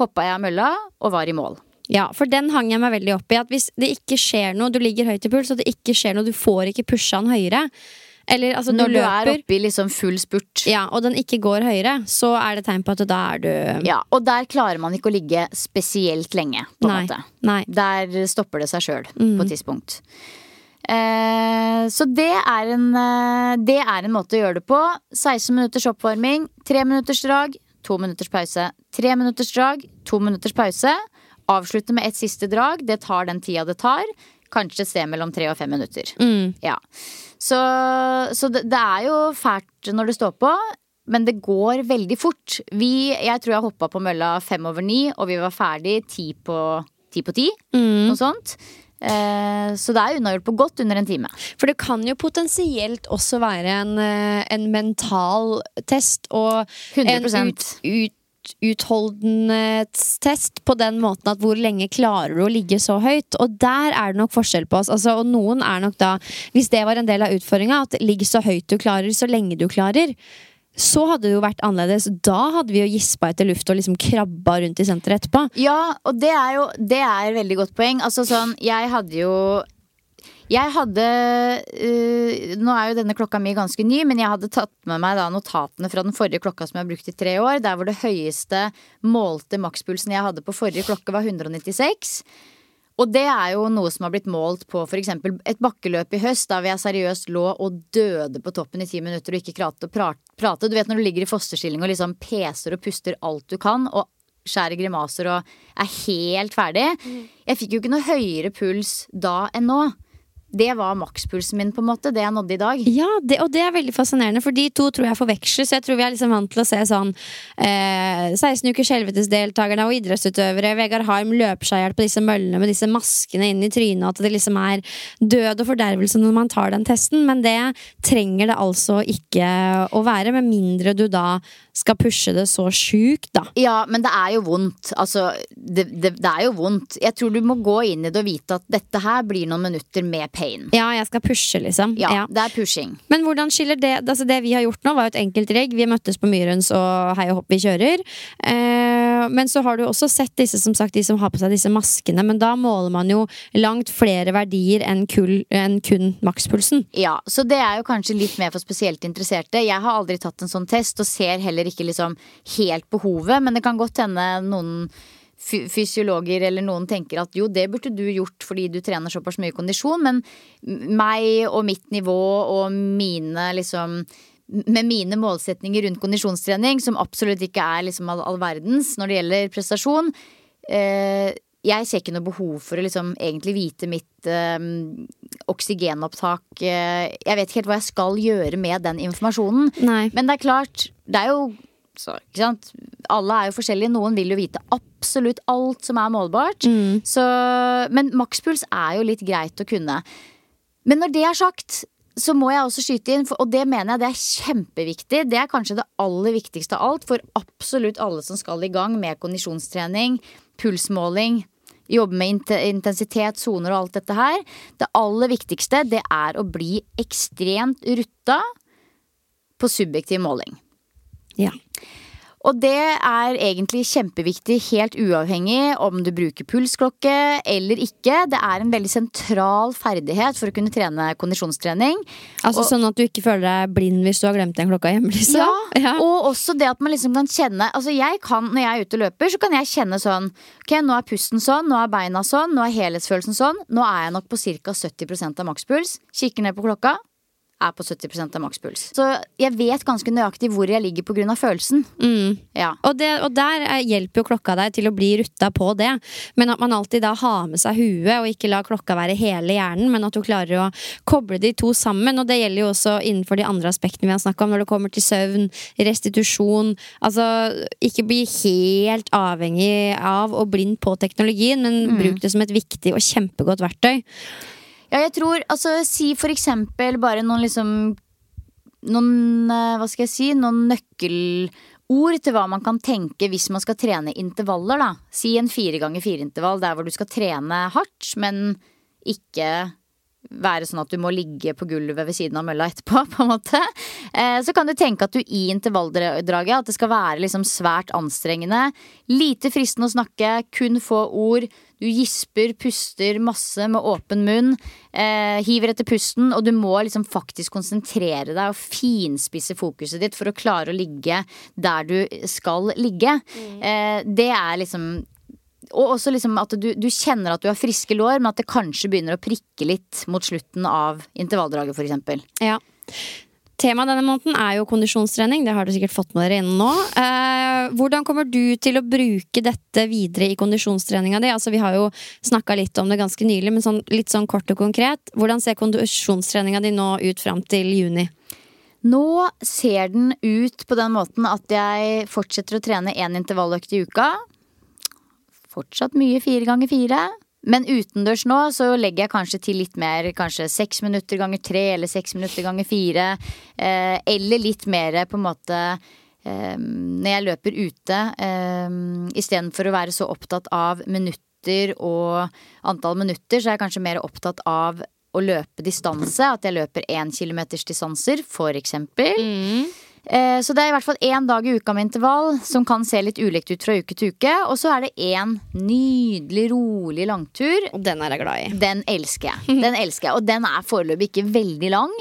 hoppa jeg av mølla og var i mål. Ja, for den hang jeg meg veldig opp i. At hvis det ikke skjer noe, du ligger høyt i puls, og det ikke skjer noe, du får ikke pusha den høyere. Eller altså, Når du du er oppe i liksom full spurt. ja, og den ikke går høyere, så er det tegn på at da er du Ja, og der klarer man ikke å ligge spesielt lenge, på en måte. Nei. Der stopper det seg sjøl Mm. på et tidspunkt. Eh, så det er, en, eh, det er en måte å gjøre det på. 16 minutters oppvarming, 3 minutters drag, 2 minutters pause. 3 minutters drag, 2 minutters pause. Avslutte med et siste drag. Det tar den tida det tar. Kanskje et sted mellom 3 og 5 minutter. Mm. Ja. Så, så det, det er jo fælt når det står på. Men det går veldig fort. Vi, jeg tror jeg hoppa på mølla fem over ni, og vi var ferdig ti på ti. På ti Mm. Noe sånt. Eh, så det er unnagjort på godt under en time. For det kan jo potensielt også være en, eh, en mental test og 100%. en ut, ut, utholdenhetstest på den måten at hvor lenge klarer du å ligge så høyt? Og der er det nok forskjell på oss. Altså, og noen er nok da, hvis det var en del av utfordringa, at ligg så høyt du klarer, så lenge du klarer. Så hadde det jo vært annerledes. Da hadde vi jo gispa etter luft og liksom krabba rundt i senteret etterpå. Ja, og det er jo Det er veldig godt poeng. Altså sånn, jeg hadde jo jeg hadde uh, Nå er jo denne klokka mi ganske ny, men jeg hadde tatt med meg da notatene fra den forrige klokka som jeg har brukt i tre år. Der hvor det høyeste målte makspulsen jeg hadde på forrige klokke, var 196. Og det er jo noe som har blitt målt på f.eks. et bakkeløp i høst, da hvor jeg seriøst lå og døde på toppen i ti minutter og ikke klarte å prate. Du vet når du ligger i fosterstilling og liksom peser og puster alt du kan, og skjærer grimaser og er helt ferdig. Jeg fikk jo ikke noe høyere puls da enn nå. Det var makspulsen min, på en måte. Det jeg nådde i dag. Ja, det, og det er veldig fascinerende, for de to tror jeg forveksles. Jeg tror vi er liksom vant til å se sånn eh, 16 ukers helvetesdeltakerne og idrettsutøvere. Vegard Harm løper seg i hjel på disse møllene med disse maskene inn i trynet. At det liksom er død og fordervelse når man tar den testen. Men det trenger det altså ikke å være, med mindre du da skal pushe det så sjukt, da. Ja, men det er jo vondt. Altså, det, det, det er jo vondt. Jeg tror du må gå inn i det og vite at dette her blir noen minutter med pain. Ja, jeg skal pushe, liksom. Ja, Ja. det er pushing. Men hvordan skiller det Altså det vi har gjort nå, var jo et enkeltregg. Vi møttes på Myrens og hei og hopp, vi kjører. Eh, men så har du også sett disse som sagt, de som har på seg disse maskene. Men da måler man jo langt flere verdier enn, kul, enn kun makspulsen. Ja, så det er jo kanskje litt mer for spesielt interesserte. Jeg har aldri tatt en sånn test, og ser heller ikke liksom helt behovet. Men det kan godt hende noen fysiologer eller noen tenker at jo, det burde du gjort fordi du trener såpass mye kondisjon. Men meg og mitt nivå og mine liksom med mine målsetninger rundt kondisjonstrening, som absolutt ikke er liksom all, all verdens når det gjelder prestasjon, eh, jeg ser ikke noe behov for å liksom egentlig vite mitt eh, oksygenopptak. Eh, jeg vet ikke helt hva jeg skal gjøre med den informasjonen. Nei. Men det er klart, det er jo så, ikke sant? Alle er jo forskjellige. Noen vil jo vite absolutt alt som er målbart. Så, men makspuls er jo litt greit å kunne. Men når det er sagt, så må jeg også skyte inn, og det mener jeg det er kjempeviktig. Det er kanskje det aller viktigste av alt for absolutt alle som skal i gang med kondisjonstrening, pulsmåling, jobbe med intensitet, soner og alt dette her. Det aller viktigste det er å bli ekstremt rutta på subjektiv måling. Ja. Og det er egentlig kjempeviktig, helt uavhengig om du bruker pulsklokke eller ikke. Det er en veldig sentral ferdighet for å kunne trene kondisjonstrening. Altså Og- Sånn at du ikke føler deg blind hvis du har glemt den klokka hjemme? Liksom. Ja, og også det at man liksom kan kjenne Altså jeg kan, Når jeg er ute og løper, så kan jeg kjenne sånn Ok, nå er pusten sånn, nå er beina sånn, nå er helhetsfølelsen sånn. Nå er jeg nok på ca. 70% av makspuls. Kikker ned på klokka. Er på 70% av makspuls. Så jeg vet ganske nøyaktig hvor jeg ligger pga. følelsen. Mm. Ja. Og, det, og der eh, hjelper jo klokka deg til å bli rutta på det. Men at man alltid da har med seg huet, og ikke lar klokka være hele hjernen, men at du klarer å koble de to sammen. Og det gjelder jo også innenfor de andre aspektene vi har snakka om, når det kommer til søvn, restitusjon. Altså ikke bli helt avhengig av og blind på teknologien, men bruk det som et viktig og kjempegodt verktøy. Ja, jeg tror Altså, si for eksempel bare noen liksom Noen, eh, hva skal jeg si, noen nøkkelord til hva man kan tenke hvis man skal trene intervaller, da. Si en fire ganger fire-intervall der hvor du skal trene hardt, men ikke være sånn at du må ligge på gulvet ved siden av mølla etterpå, på en måte. Eh, Så kan du tenke at du i intervalldraget at det skal være liksom svært anstrengende. Lite fristende å snakke, kun få ord. Du gisper, puster masse med åpen munn. Eh, hiver etter pusten, og du må liksom faktisk konsentrere deg og finspisse fokuset ditt for å klare å ligge der du skal ligge. Eh, det er liksom og også liksom at du, du kjenner at du har friske lår, men at det kanskje begynner å prikke litt mot slutten av intervalldraget, f.eks. Ja. Temaet denne måneden er jo kondisjonstrening. Det har du sikkert fått med dere inn nå. Eh, hvordan kommer du til å bruke dette videre i kondisjonstreninga di? Altså, vi har jo snakka litt om det ganske nylig, men sånn, litt sånn kort og konkret. Hvordan ser kondisjonstreninga di nå ut fram til juni? Nå ser den ut på den måten at jeg fortsetter å trene én intervalløkt i uka. Fortsatt mye fire ganger fire. Men utendørs nå så legger jeg kanskje til litt mer. Kanskje seks minutter ganger tre eller seks minutter ganger fire. Eh, eller litt mer på en måte eh, når jeg løper ute. Eh, Istedenfor å være så opptatt av minutter og antall minutter, så er jeg kanskje mer opptatt av å løpe distanse. At jeg løper én kilometers distanser, for eksempel. Eh, Så det er i hvert fall én dag i uka med intervall, som kan se litt ulikt ut fra uke til uke. Og så er det én nydelig, rolig langtur. Og den er jeg glad i. Den elsker jeg. Den elsker jeg, Og den er foreløpig ikke veldig lang.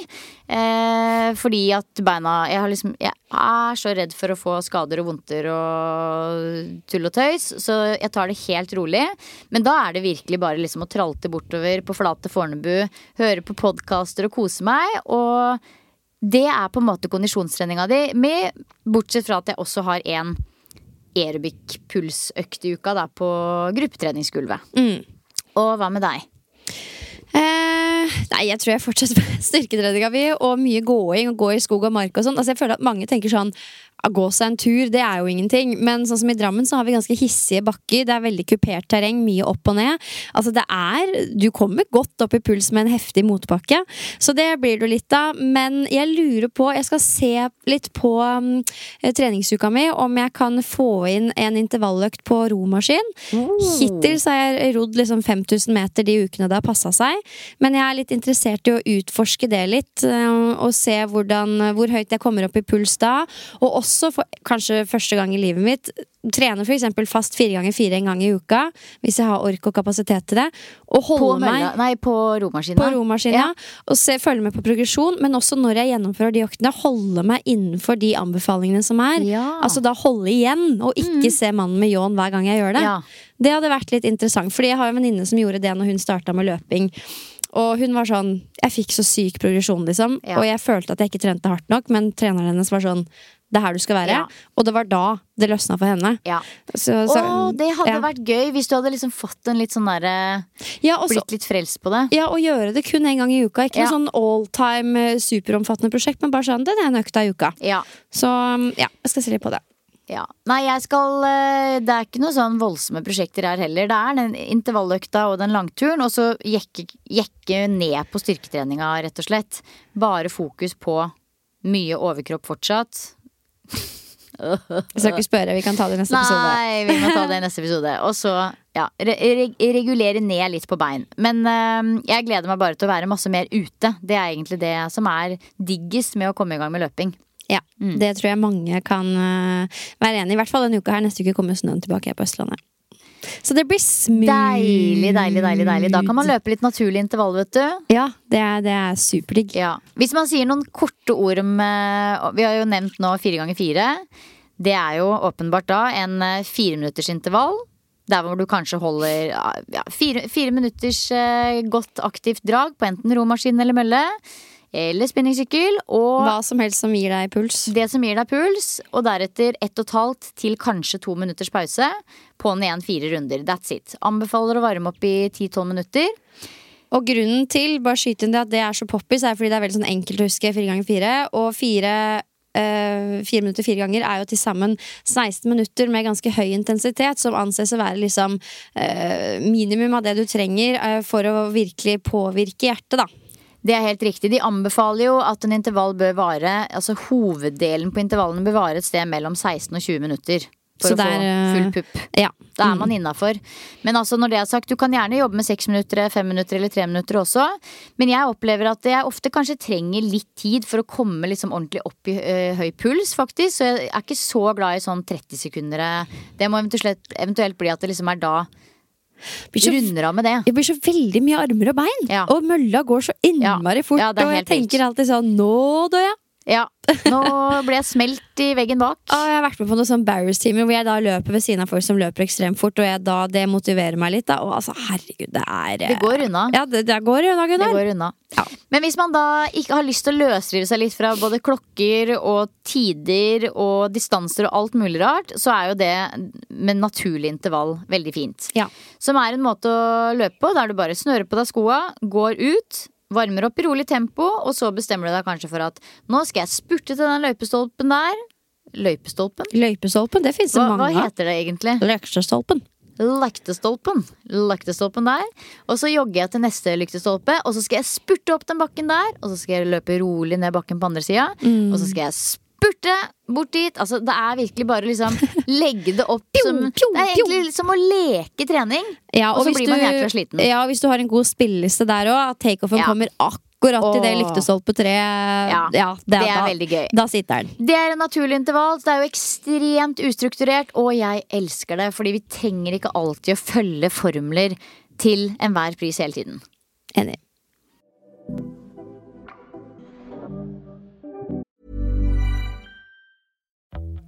Eh, fordi at beina jeg, har liksom, jeg er så redd for å få skader og vondter og tull og tøys, så jeg tar det helt rolig. Men da er det virkelig bare liksom å tralte bortover på flate Fornebu, høre på podkaster og kose meg. Og det er på en måte kondisjonstreninga di, med, bortsett fra at jeg også har en aerobic-pulsøkt i uka da, på gruppetreningsgulvet. Og hva med deg? Eh, nei, jeg tror jeg fortsetter med styrketreninga mi og mye gåing og gå i skog og mark og sånn. Altså, jeg føler at mange tenker sånn gå seg en tur, det er jo ingenting. Men sånn som i Drammen så har vi ganske hissige bakker. Det er veldig kupert terreng, mye opp og ned. Altså det er Du kommer godt opp i puls med en heftig motbakke. Så det blir du litt av. Men jeg lurer på Jeg skal se litt på um, treningsuka mi om jeg kan få inn en intervalløkt på romaskin. Hittil så har jeg rodd liksom 5000 meter de ukene det har passa seg. Men jeg er litt interessert i å utforske det litt, um, og se hvordan, hvor høyt jeg kommer opp i puls da. Og også for kanskje første gang i livet mitt trene eksempel fast fire ganger fire en gang i uka. Hvis jeg har ork og kapasitet til det. Og På, meg nei, på romaskina. på romaskina. Og se, følge med på progresjon, men også når jeg gjennomfører de øktene, holde meg innenfor de anbefalingene som er. Ja. Mm. Altså da holde igjen, og ikke se mannen med ljåen hver gang jeg gjør det. Ja. Det hadde vært litt interessant, fordi jeg har en venninne som gjorde det når hun starta med løping. Og hun var sånn Jeg fikk så syk progresjon, liksom. Ja. Og jeg følte at jeg ikke trente hardt nok, men treneren hennes var sånn Det er her du skal være. Ja. Og det var da det løsna for henne. Ja. Så, så, så, det hadde ja. vært gøy hvis du hadde liksom fått en litt sånn derre ja, og Blitt litt frelst på det. Ja, og gjøre det kun én gang i uka. Ikke Ja. noe sånn all time eh, superomfattende prosjekt, men bare sånn den ene økta i uka. Ja. Så um, ja, jeg skal se litt på det. Ja. Nei, jeg skal eh, Det er ikke noe sånn voldsomme prosjekter her heller. Det er den intervalløkta og den langturen, og så jekke, jekke ned på styrketreninga, rett og slett. Bare fokus på mye overkropp fortsatt. Jeg skal ikke spørre, vi kan ta det i neste episode. Nei, vi må ta det i neste episode. Og så ja re re regulere ned litt på bein. Men øh, jeg gleder meg bare til å være masse mer ute. Det er egentlig det som er diggest med å komme i gang med løping. Ja, Det tror jeg mange kan øh, være enig i. I hvert fall denne uka her. Neste uke kommer snøen tilbake her på Østlandet. Så det blir smooth. Deilig, deilig, deilig. deilig Da kan man løpe litt naturlig intervall, vet du. Ja, det er, det er superdigg. Ja. Hvis man sier noen korte ord om øh, Vi har jo nevnt nå fire ganger fire. Det er jo åpenbart da en øh, fireminuttersintervall. Der hvor du kanskje holder ja, fire, fire minutters øh, godt aktivt drag på enten romaskin eller mølle. Eller spinningsykkel. Og Hva som helst som gir deg puls. det som gir deg puls. Og deretter ett og et halvt til kanskje to minutters pause. På'n igjen fire runder. That's it. Anbefaler å varme opp i 10-12 minutter. Og grunnen til bare skyte inn det at det er så poppis, er fordi det er veldig sånn enkelt å huske fire ganger fire. Og fire, Uh, fire minutter fire ganger er jo til sammen 16 minutter med ganske høy intensitet, som anses å være liksom uh, minimum av det du trenger uh, for å virkelig påvirke hjertet, da. Det er helt riktig. De anbefaler jo at en intervall bør vare Altså hoveddelen på intervallene bør vare et sted mellom 16 og 20 minutter. For Så å det er, få eh, full pupp. Ja. Da er man innafor. Men altså når det er sagt, du kan gjerne jobbe med seks minutter, fem minutter eller tre minutter også. Men jeg opplever at jeg ofte kanskje trenger litt tid for å komme liksom ordentlig opp i ø, høy puls, faktisk. Så jeg er ikke så glad i sånn 30-sekundere. Det må eventuelt, eventuelt bli at det liksom er da så, runder av med det. det blir så veldig mye armer og bein, Ja. og mølla går så innmari Ja. fort. Ja, og jeg tenker alltid sånn Nå dør jeg! Ja. Nå ble jeg smelt i veggen bak. Og jeg har vært med på noen sånn Barrows-timer hvor jeg da løper ved siden av folk som løper ekstremt fort, og jeg da, det motiverer meg litt. Da. Og altså, herregud, det er Det går unna. Ja, det, det går unna, Det går unna. Ja. Men hvis man da ikke har lyst til å løsrive seg litt fra både klokker og tider og distanser og alt mulig rart, så er jo det med naturlig intervall veldig fint. Ja. Som er en måte å løpe på der du bare snører på deg skoa, går ut, varmer opp i rolig tempo, og så bestemmer du deg kanskje for at nå skal jeg spurte til den løypestolpen der. Løypestolpen? Løypestolpen, det fins det Hva, hva mange av. heter det egentlig? Løypestolpen. Lyktestolpen. Lyktestolpen der. Og så jogger jeg til neste lyktestolpe, og så skal jeg spurte opp den bakken der. Og så skal jeg løpe rolig ned bakken på andre sida. Mm. Og så skal jeg spurte bort dit. Altså, det er virkelig bare liksom legge det opp som Det er egentlig som å leke trening. Ja, Og så hvis blir man jækla sliten. Ja, hvis du har en god spilleliste der òg, at takeoffen Ja. kommer akkurat det Åh. på tre Ja, ja, det er da, veldig gøy. Da sitter den. Det er en naturlig intervall. Det er jo ekstremt ustrukturert, og jeg elsker det. Fordi vi trenger ikke alltid å følge formler til enhver pris hele tiden. Enig.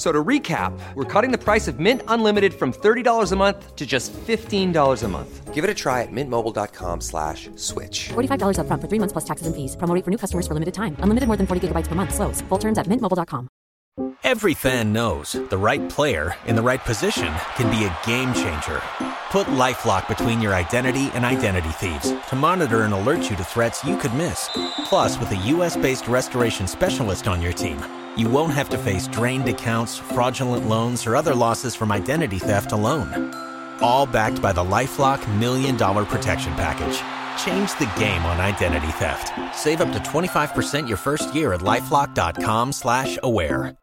F- So to recap, we're cutting the price of Mint Unlimited from $30 a month to just $15 a month. Give it a try at mintmobile.com slash switch. $45 upfront for three months plus taxes and fees. Promo for new customers for limited time. Unlimited more than 40 gigabytes per month. Slows. Full terms at mintmobile.com. Every fan knows the right player in the right position can be a game changer. Put LifeLock between your identity and identity thieves to monitor and alert you to threats you could miss. Plus, with a US-based restoration specialist on your team, you won't have to face drained accounts, fraudulent loans, or other losses from identity theft alone. All backed by the LifeLock Million Dollar Protection Package. Change the game on identity theft. Save up to 25% your first year at LifeLock.com slash aware.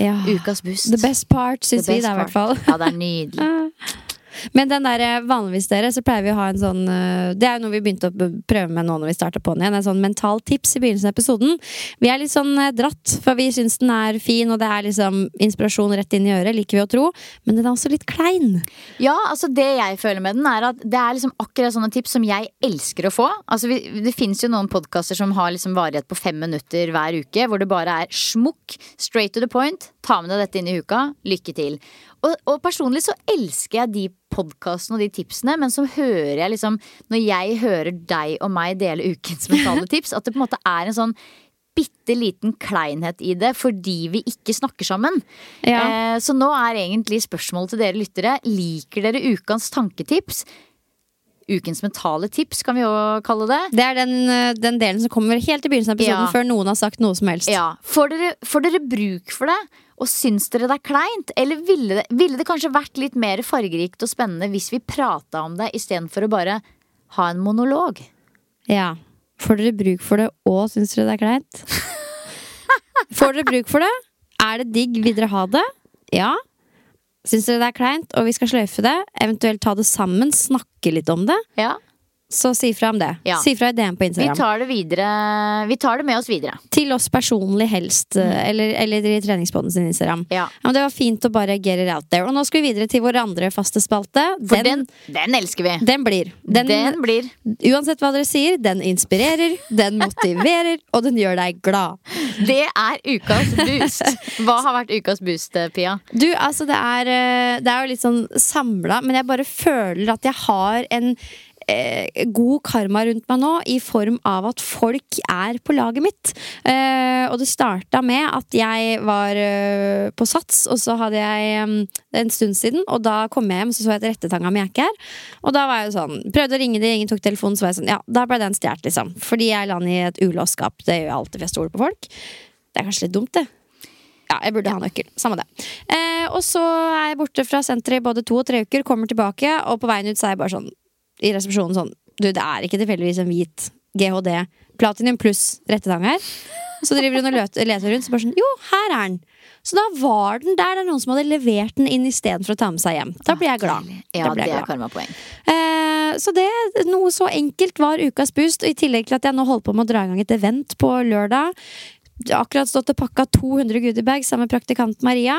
Ja. Ukas boost. The best part, syns The vi best da, i hvert fall. Ja, det er nydelig. Men den der, eh, vanligvis dere, så pleier vi å ha en sånn eh, Det er jo noe vi begynte å prøve med nå når vi starta på den igjen. En sånn mental tips i begynnelsen av episoden. Vi er litt sånn eh, dratt, for vi syns den er fin, og det er liksom inspirasjon rett inn i øret, liker vi å tro. Men den er også litt klein. Ja, altså det jeg føler med den er at det er liksom akkurat sånne tips som jeg elsker å få. Altså vi, Det finnes jo noen podkaster som har liksom varighet på fem minutter hver uke, hvor det bare er smukk, straight to the point. Ta med deg dette inn i uka. Lykke til. Og, og personlig så elsker jeg de podkastene og de tipsene, men så hører jeg liksom Når jeg hører deg og meg dele ukens mentale tips, at det på en måte er en sånn bitte liten kleinhet i det fordi vi ikke snakker sammen. Ja. Eh, så nå er egentlig spørsmålet til dere lyttere Liker dere ukens tanketips? Ukens mentale tips, kan vi jo kalle det. Det er den, eh, den delen som kommer helt i begynnelsen av episoden, Ja. før noen har sagt noe som helst. Ja, Får dere, får dere bruk for det? Og syns dere det er kleint? Eller ville det, ville det kanskje vært litt mer fargerikt og spennende hvis vi prata om det istedenfor å bare ha en monolog? Ja. Får dere bruk for det, og syns dere det er kleint? Får dere bruk for det? Er det digg? Vil dere ha det? Ja. Syns dere det er kleint, og vi skal sløyfe det? Eventuelt ta det sammen, snakke litt om det? Ja. Så si fra om det. Ja. Si fra i DM på Vi tar det videre Vi tar det med oss videre. Til oss personlig helst, Mm. eller, eller i treningspodden sin Instagram. Ja. men det var fint å bare get it out there. Og nå skal vi videre til vår andre faste spalte. For den, den, elsker vi. den blir. Den, Den blir Uansett hva dere sier, den inspirerer, den motiverer, og den gjør deg glad. Det er ukas boost. Hva har vært ukas boost, Pia? Du, altså det er, eh, det er jo litt sånn samla, men jeg bare føler at jeg har en eh, god karma rundt meg nå, i form av at folk er på laget mitt. Eh, og det starta med at jeg var eh, på Sats, og så hadde jeg um, en stund siden, og da kom jeg hjem, så så jeg at rettetanga mi er ikke her. Og da var jeg jo sånn, prøvde å ringe de, ingen tok telefonen, så var jeg sånn, ja, da ble den stjålet, liksom. Fordi jeg la den i et ulåst skap. Det gjør jeg alltid, for jeg stoler på folk. Det er kanskje litt dumt, det. Ja, jeg burde ha nøkkel. Samme det. Eh, og så er jeg borte fra senteret i både to og tre uker, kommer tilbake, og på veien ut så er jeg bare sånn i resepsjonen sånn Du, det er ikke tilfeldigvis en hvit GHD Platinum pluss rettetang her. Så driver hun og leter rundt, så bare sånn Jo, her er den! Så da var den der. Det er noen som hadde levert den inn istedenfor å ta med seg hjem. Da blir jeg glad. Ja, det er karmapoeng. Eh, så det, noe så enkelt var ukas boost, og i tillegg til at jeg nå holder på med å dra i gang et event på lørdag. Akkurat stått og pakka 200 goodiebags sammen med praktikant Maria.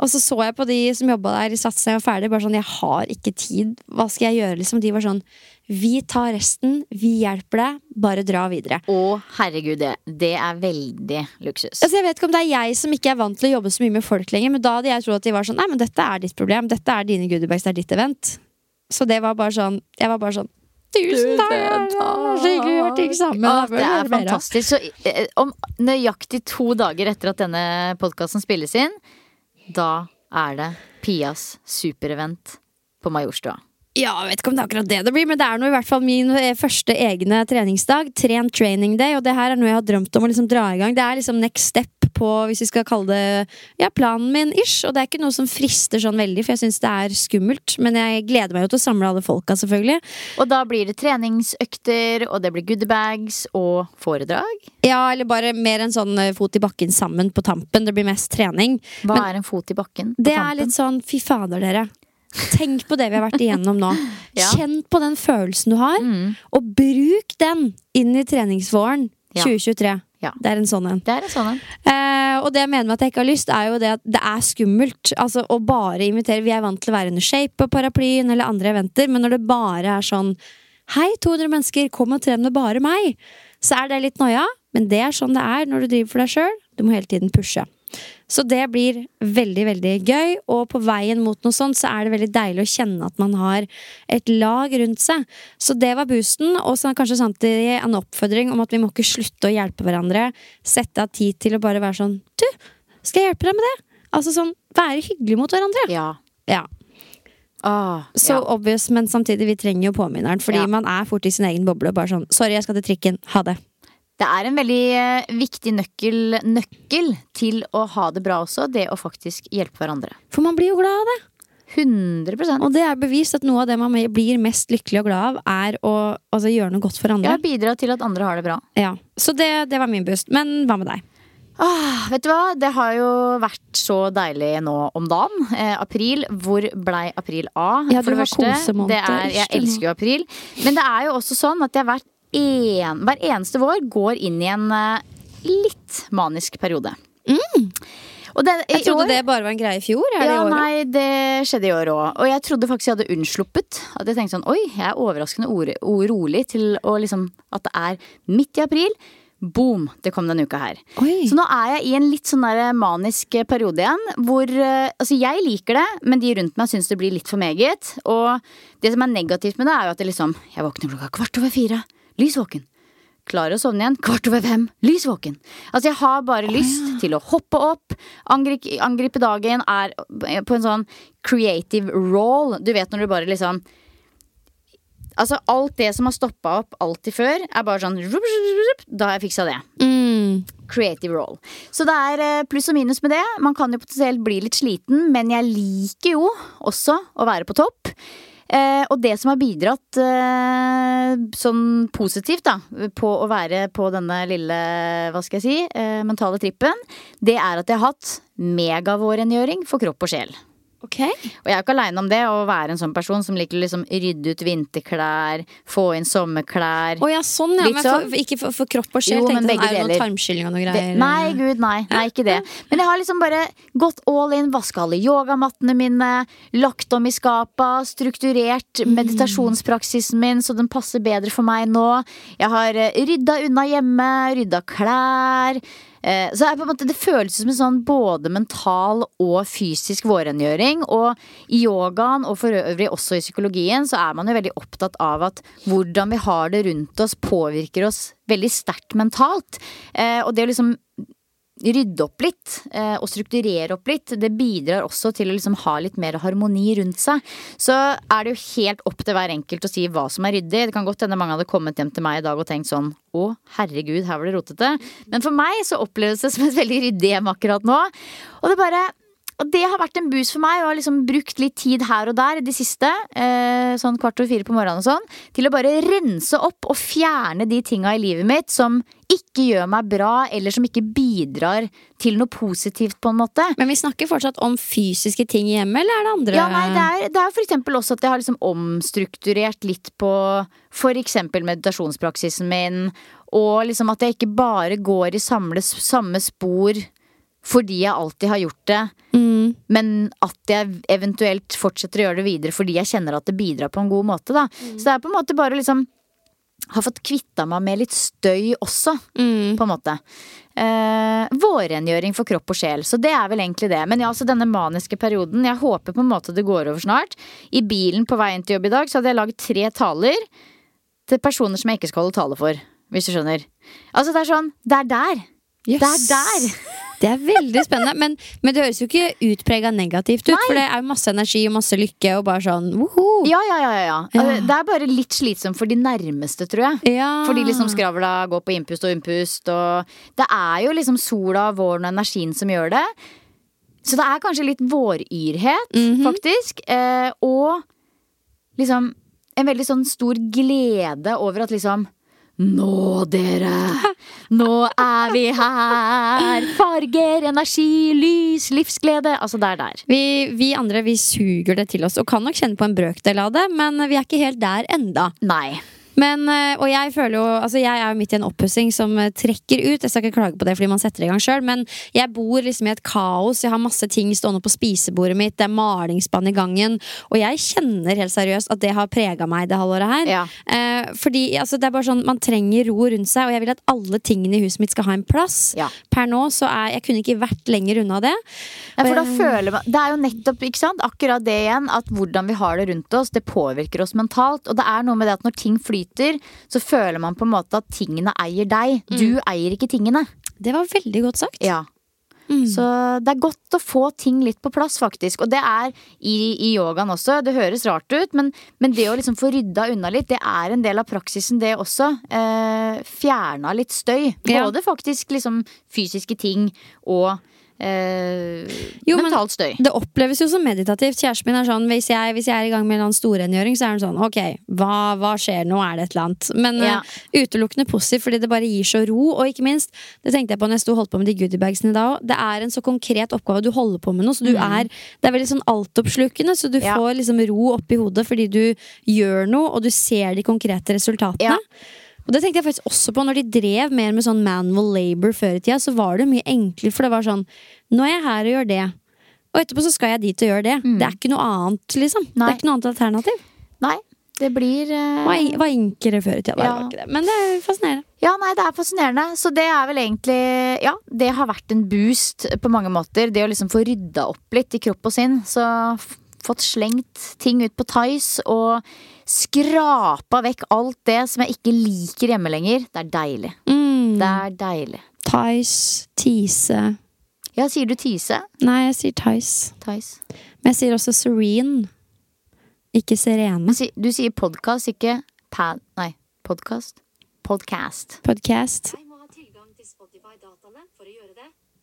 Og så så jeg på de som jobba der i Sats og ferdig, bare sånn Jeg har ikke tid. Hva skal jeg gjøre? liksom De var sånn Vi tar resten. Vi hjelper deg. Bare dra videre. Å, herregud, det, det er veldig luksus. Altså Jeg vet ikke om det er jeg som ikke er vant til å jobbe så mye med folk lenger, men da hadde jeg trodd at de var sånn Nei, men dette er ditt problem. Dette er dine goodiebags. Det er ditt event. Så det var bare sånn Jeg var bare sånn Tusen takk! Gjøre ting sammen. Ja, det er fantastisk. Så eh, om nøyaktig to dager etter at denne podkasten spilles inn, da er det Pias superevent på Majorstua. Ja, jeg vet ikke om det er akkurat det det blir, men det er nå i hvert fall min eh, første egne treningsdag. Trent training day, og det her er noe jeg har drømt om å liksom dra i gang. Det er liksom next step på, hvis vi skal kalle det ja, planen min, ish. Og det er ikke noe som frister sånn veldig, for jeg syns det er skummelt. Men jeg gleder meg jo til å samle alle folka, selvfølgelig. Og da blir det treningsøkter, og det blir goodiebags og foredrag. Ja, eller bare mer en sånn eh, fot i bakken sammen på tampen. Det blir mest trening. Hva Men- er en fot i bakken? på Det er litt sånn fy fader, dere. Tenk på det vi har vært igjennom nå. Ja. Kjenn på den følelsen du har, Mm. og bruk den inn i treningsvåren Ja. 2023. Ja. Det er en sånn en. Det er en sånn en. Eh, og det jeg mener med at jeg ikke har lyst, er jo det at det er skummelt. Altså Å bare invitere Vi er vant til å være under shape og paraplyen eller andre eventer, men når det bare er sånn Hei, 200 mennesker, kom og tren med bare meg. Så er det litt noia, men det er sånn det er når du driver for deg sjøl. Du må hele tiden pushe. Så det blir veldig, veldig gøy, og på veien mot noe sånt så er det veldig deilig å kjenne at man har et lag rundt seg. Så det var boosten, og så kanskje samtidig en oppfordring om at vi må ikke slutte å hjelpe hverandre. Sette av tid til å bare være sånn Du, skal jeg hjelpe deg med det? Altså sånn, være hyggelig mot hverandre. Ja. Ja. Ah, Så ja. obvious, men samtidig, vi trenger jo påminneren. Fordi Ja. man er fort i sin egen boble og bare sånn Sorry, jeg skal til trikken. Ha det. Det er en veldig eh, viktig nøkkel, nøkkel til å ha det bra også, det å faktisk hjelpe hverandre. For man blir jo glad av det. 100% Og det er bevist at noe av det man blir mest lykkelig og glad av, er å altså, gjøre noe godt for Ja, bidra til at andre har det bra. Ja. Så det, det var min boost. Men hva med deg? Ah, vet du hva, det har jo vært så deilig nå om dagen. Eh, april, hvor blei april av? Ja, det, det Det er, jeg elsker jo april. Men det er jo også sånn at jeg hvert en, hver eneste vår går inn i en eh, litt manisk periode. Og det, Jeg trodde år- det bare var en greie i fjor. Er det ja, i år nei, det skjedde i år òg. Og jeg trodde faktisk jeg hadde unnsluppet. At jeg tenkte sånn, oi, jeg er overraskende ord til å liksom At det er midt i april. Boom! Det kom denne uka her. Oi. Så nå er jeg i en litt sånn der manisk periode igjen. Hvor eh, Altså, jeg liker det, men de rundt meg syns det blir litt for meget. Og det som er negativt med det, er jo at det liksom Jeg våkner klokka kvart over fire. Lys våken. Klarer å sovne igjen. Kvart over fem. Lysvåken. Altså, jeg har bare lyst til å hoppe opp, angripe, angripe dagen, er på en sånn creative roll. Du vet når du bare liksom Altså, alt det som har stoppa opp alltid før, er bare sånn Da har jeg fiksa det Mm. creative role. Så det er eh, pluss og minus med det. Man kan jo potensielt bli litt sliten, men jeg liker jo også å være på topp. Eh, og det som har bidratt eh, sånn positivt da, på å være på denne lille, hva skal jeg si, eh, mentale trippen, det er at jeg har hatt megavårrengjøring for kropp og sjel. Ok. Og jeg er ikke aleine om det, å være en sånn person som liker å liksom rydde ut vinterklær, få inn sommerklær. Oh, ja, sånn ja. Men for, sånn. ikke for, for kropp og sjel. Jo, tenkte sånn, er det noe tarmskylling og noe Det, greier? nei, gud, nei. Nei, ikke det. Men jeg har liksom bare gått all in, vaska alle yogamattene mine, lagt om i skapa, strukturert Mm. meditasjonspraksisen min så den passer bedre for meg nå. Jeg har eh, rydda unna hjemme, rydda klær. Eh, Så det, måte, det føles som en sånn både mental og fysisk vårrengjøring. Og i yogaen, og for øvrig også i psykologien, så er man jo veldig opptatt av at hvordan vi har det rundt oss, påvirker oss veldig sterkt mentalt. Eh, Og det å liksom rydde opp litt eh, og strukturere opp litt, det bidrar også til å liksom ha litt mer harmoni rundt seg. Så er det jo helt opp til hver enkelt å si hva som er ryddig. Det kan godt hende mange hadde kommet hjem til meg i dag og tenkt sånn å herregud, her var det rotete. Men for meg så oppleves det som et veldig ryddig hjem akkurat nå. Og det bare og det har vært en boost for meg, og har liksom brukt litt tid her og der i det siste, eh, sånn kvart over fire på morgenen og sånn, til å bare rense opp og fjerne de tinga i livet mitt som ikke gjør meg bra, eller som ikke bidrar til noe positivt, på en måte. Men vi snakker fortsatt om fysiske ting i hjemmet, eller er det andre Ja, nei, det er, det er for eksempel også at jeg har liksom omstrukturert litt på for eksempel meditasjonspraksisen min, og liksom at jeg ikke bare går i samle, samme spor fordi jeg alltid har gjort det, Mm. Men at jeg eventuelt fortsetter å gjøre det videre fordi jeg kjenner at det bidrar på en god måte, da. Så det er på en måte bare liksom har fått kvitta meg med litt støy også, Mm. på en måte. Eh, vårrengjøring for kropp og sjel. Så det er vel egentlig det. Men ja, så denne maniske perioden, jeg håper på en måte det går over snart. I bilen på vei inn til jobb i dag så hadde jeg lagd tre taler til personer som jeg ikke skal holde tale for. Hvis du skjønner. Altså det er sånn, det er der. Det er der. Det er veldig spennende. Men, men det høres jo ikke utprega negativt ut, for det er jo masse energi og masse lykke og bare sånn woho! Ja, ja, ja, ja, ja. Eh, Det er bare litt slitsomt for de nærmeste, tror jeg. Ja. Fordi liksom skravla går på innpust og innpust, og det er jo liksom sola, våren og energien som gjør det. Så det er kanskje litt våryrhet, Mhm. faktisk. Eh, og liksom en veldig sånn stor glede over at liksom nå, dere! Nå er vi her! Farger, energi, lys, livsglede. Altså, det er der. Vi, vi andre vi suger det til oss og kan nok kjenne på en brøkdel av det, men vi er ikke helt der enda. Nei. Men, eh, og jeg føler jo Altså jeg er jo midt i en oppussing som eh, trekker ut. Jeg skal ikke klage på det fordi man setter i gang sjøl, men jeg bor liksom i et kaos. Jeg har masse ting stående på spisebordet mitt, det er malingsspann i gangen. Og jeg kjenner helt seriøst at det har prega meg det halvåret her. Ja. Eh, fordi altså, det er bare sånn man trenger ro rundt seg, og jeg vil at alle tingene i huset mitt skal ha en plass. Ja. Per nå så er jeg kunne ikke vært lenger unna det. Ja, for da Eh, føler man, Det er jo nettopp ikke sant, akkurat det igjen, at hvordan vi har det rundt oss, det påvirker oss mentalt. Og det er noe med det at når ting flyter, så føler man på en måte at tingene eier deg. Du eier ikke tingene. Det var veldig godt sagt. Ja. Mm. Så det er godt å få ting litt på plass, faktisk. Og det er i, i yogaen også. Det høres rart ut, men, men det å liksom få rydda unna litt, det er en del av praksisen, det også. Eh, fjerna litt støy. Ja. Både faktisk liksom fysiske ting og eh, Jo, mentalt støy. Det oppleves jo som meditativt. Kjæresten min er sånn hvis jeg, hvis jeg er i gang med en storrengjøring, så er han sånn ok, hva, hva skjer nå, er det et eller annet? Men Ja. uh, utelukkende positivt, fordi det bare gir så ro. Og ikke minst, det tenkte jeg på når jeg sto holdt på med de goodiebagsene da òg, det er en så konkret oppgave. Du holder på med noe, så du er Det er veldig sånn altoppslukende, så du Mm. Ja. får liksom ro oppi hodet fordi du gjør noe, og du ser de konkrete resultatene. Ja. Og det tenkte jeg faktisk også på når de drev mer med sånn manual labor før i tida. Så var det mye enklere, for det var sånn Nå er jeg her og gjør det. Og etterpå så skal jeg dit og gjøre det. Det er ikke noe annet, liksom. Det Mm. Er ikke noe annet alternativ. Nei, det blir Det eh, var, en- var enklere før i tida. Ja. det. Men det er fascinerende. Ja, nei, det er fascinerende. Så det er vel egentlig Ja, det har vært en boost på mange måter. Det å liksom få rydda opp litt i kropp og sinn. Så fått slengt ting ut på Tice og skrapa vekk alt det som jeg ikke liker hjemme lenger. Det er deilig. Mm. Det er deilig. Tice, Tise Ja, sier du Tise? Nei, jeg sier Tice. Tice. Men jeg sier også Serene. Ikke Serene. Men si- Du sier podkast, ikke pad... Nei, podkast. Podcast. Podcast.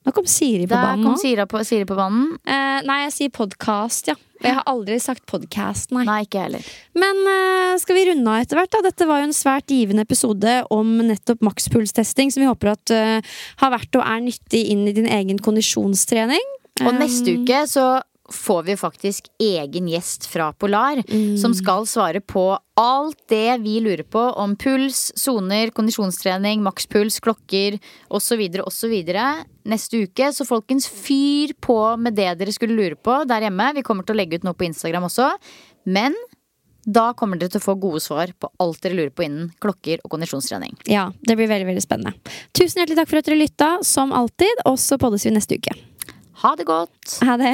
Nå kom Siri på Der banen kom. Siri på, Siri på banen. Eh, nei, jeg sier podcast, ja. Jeg har aldri sagt podcast, nei. Nei, ikke heller. Men eh, skal vi runde av etter hvert? da? Dette var jo en svært givende episode om nettopp makspulstesting, som vi håper at eh, har vært og er nyttig inn i din egen kondisjonstrening. Og neste uke så får vi faktisk egen gjest fra Polar som skal svare på alt det vi lurer på om puls, soner, kondisjonstrening, makspuls, klokker osv. osv. Neste uke. Så folkens, fyr på med det dere skulle lure på der hjemme. Vi kommer til å legge ut noe på Instagram også. Men da kommer dere til å få gode svar på alt dere lurer på innen klokker og kondisjonstrening. Ja, det blir veldig veldig spennende. Tusen hjertelig takk for at dere lytta, som alltid. Og så poddes vi neste uke. Ha det godt! Ha det!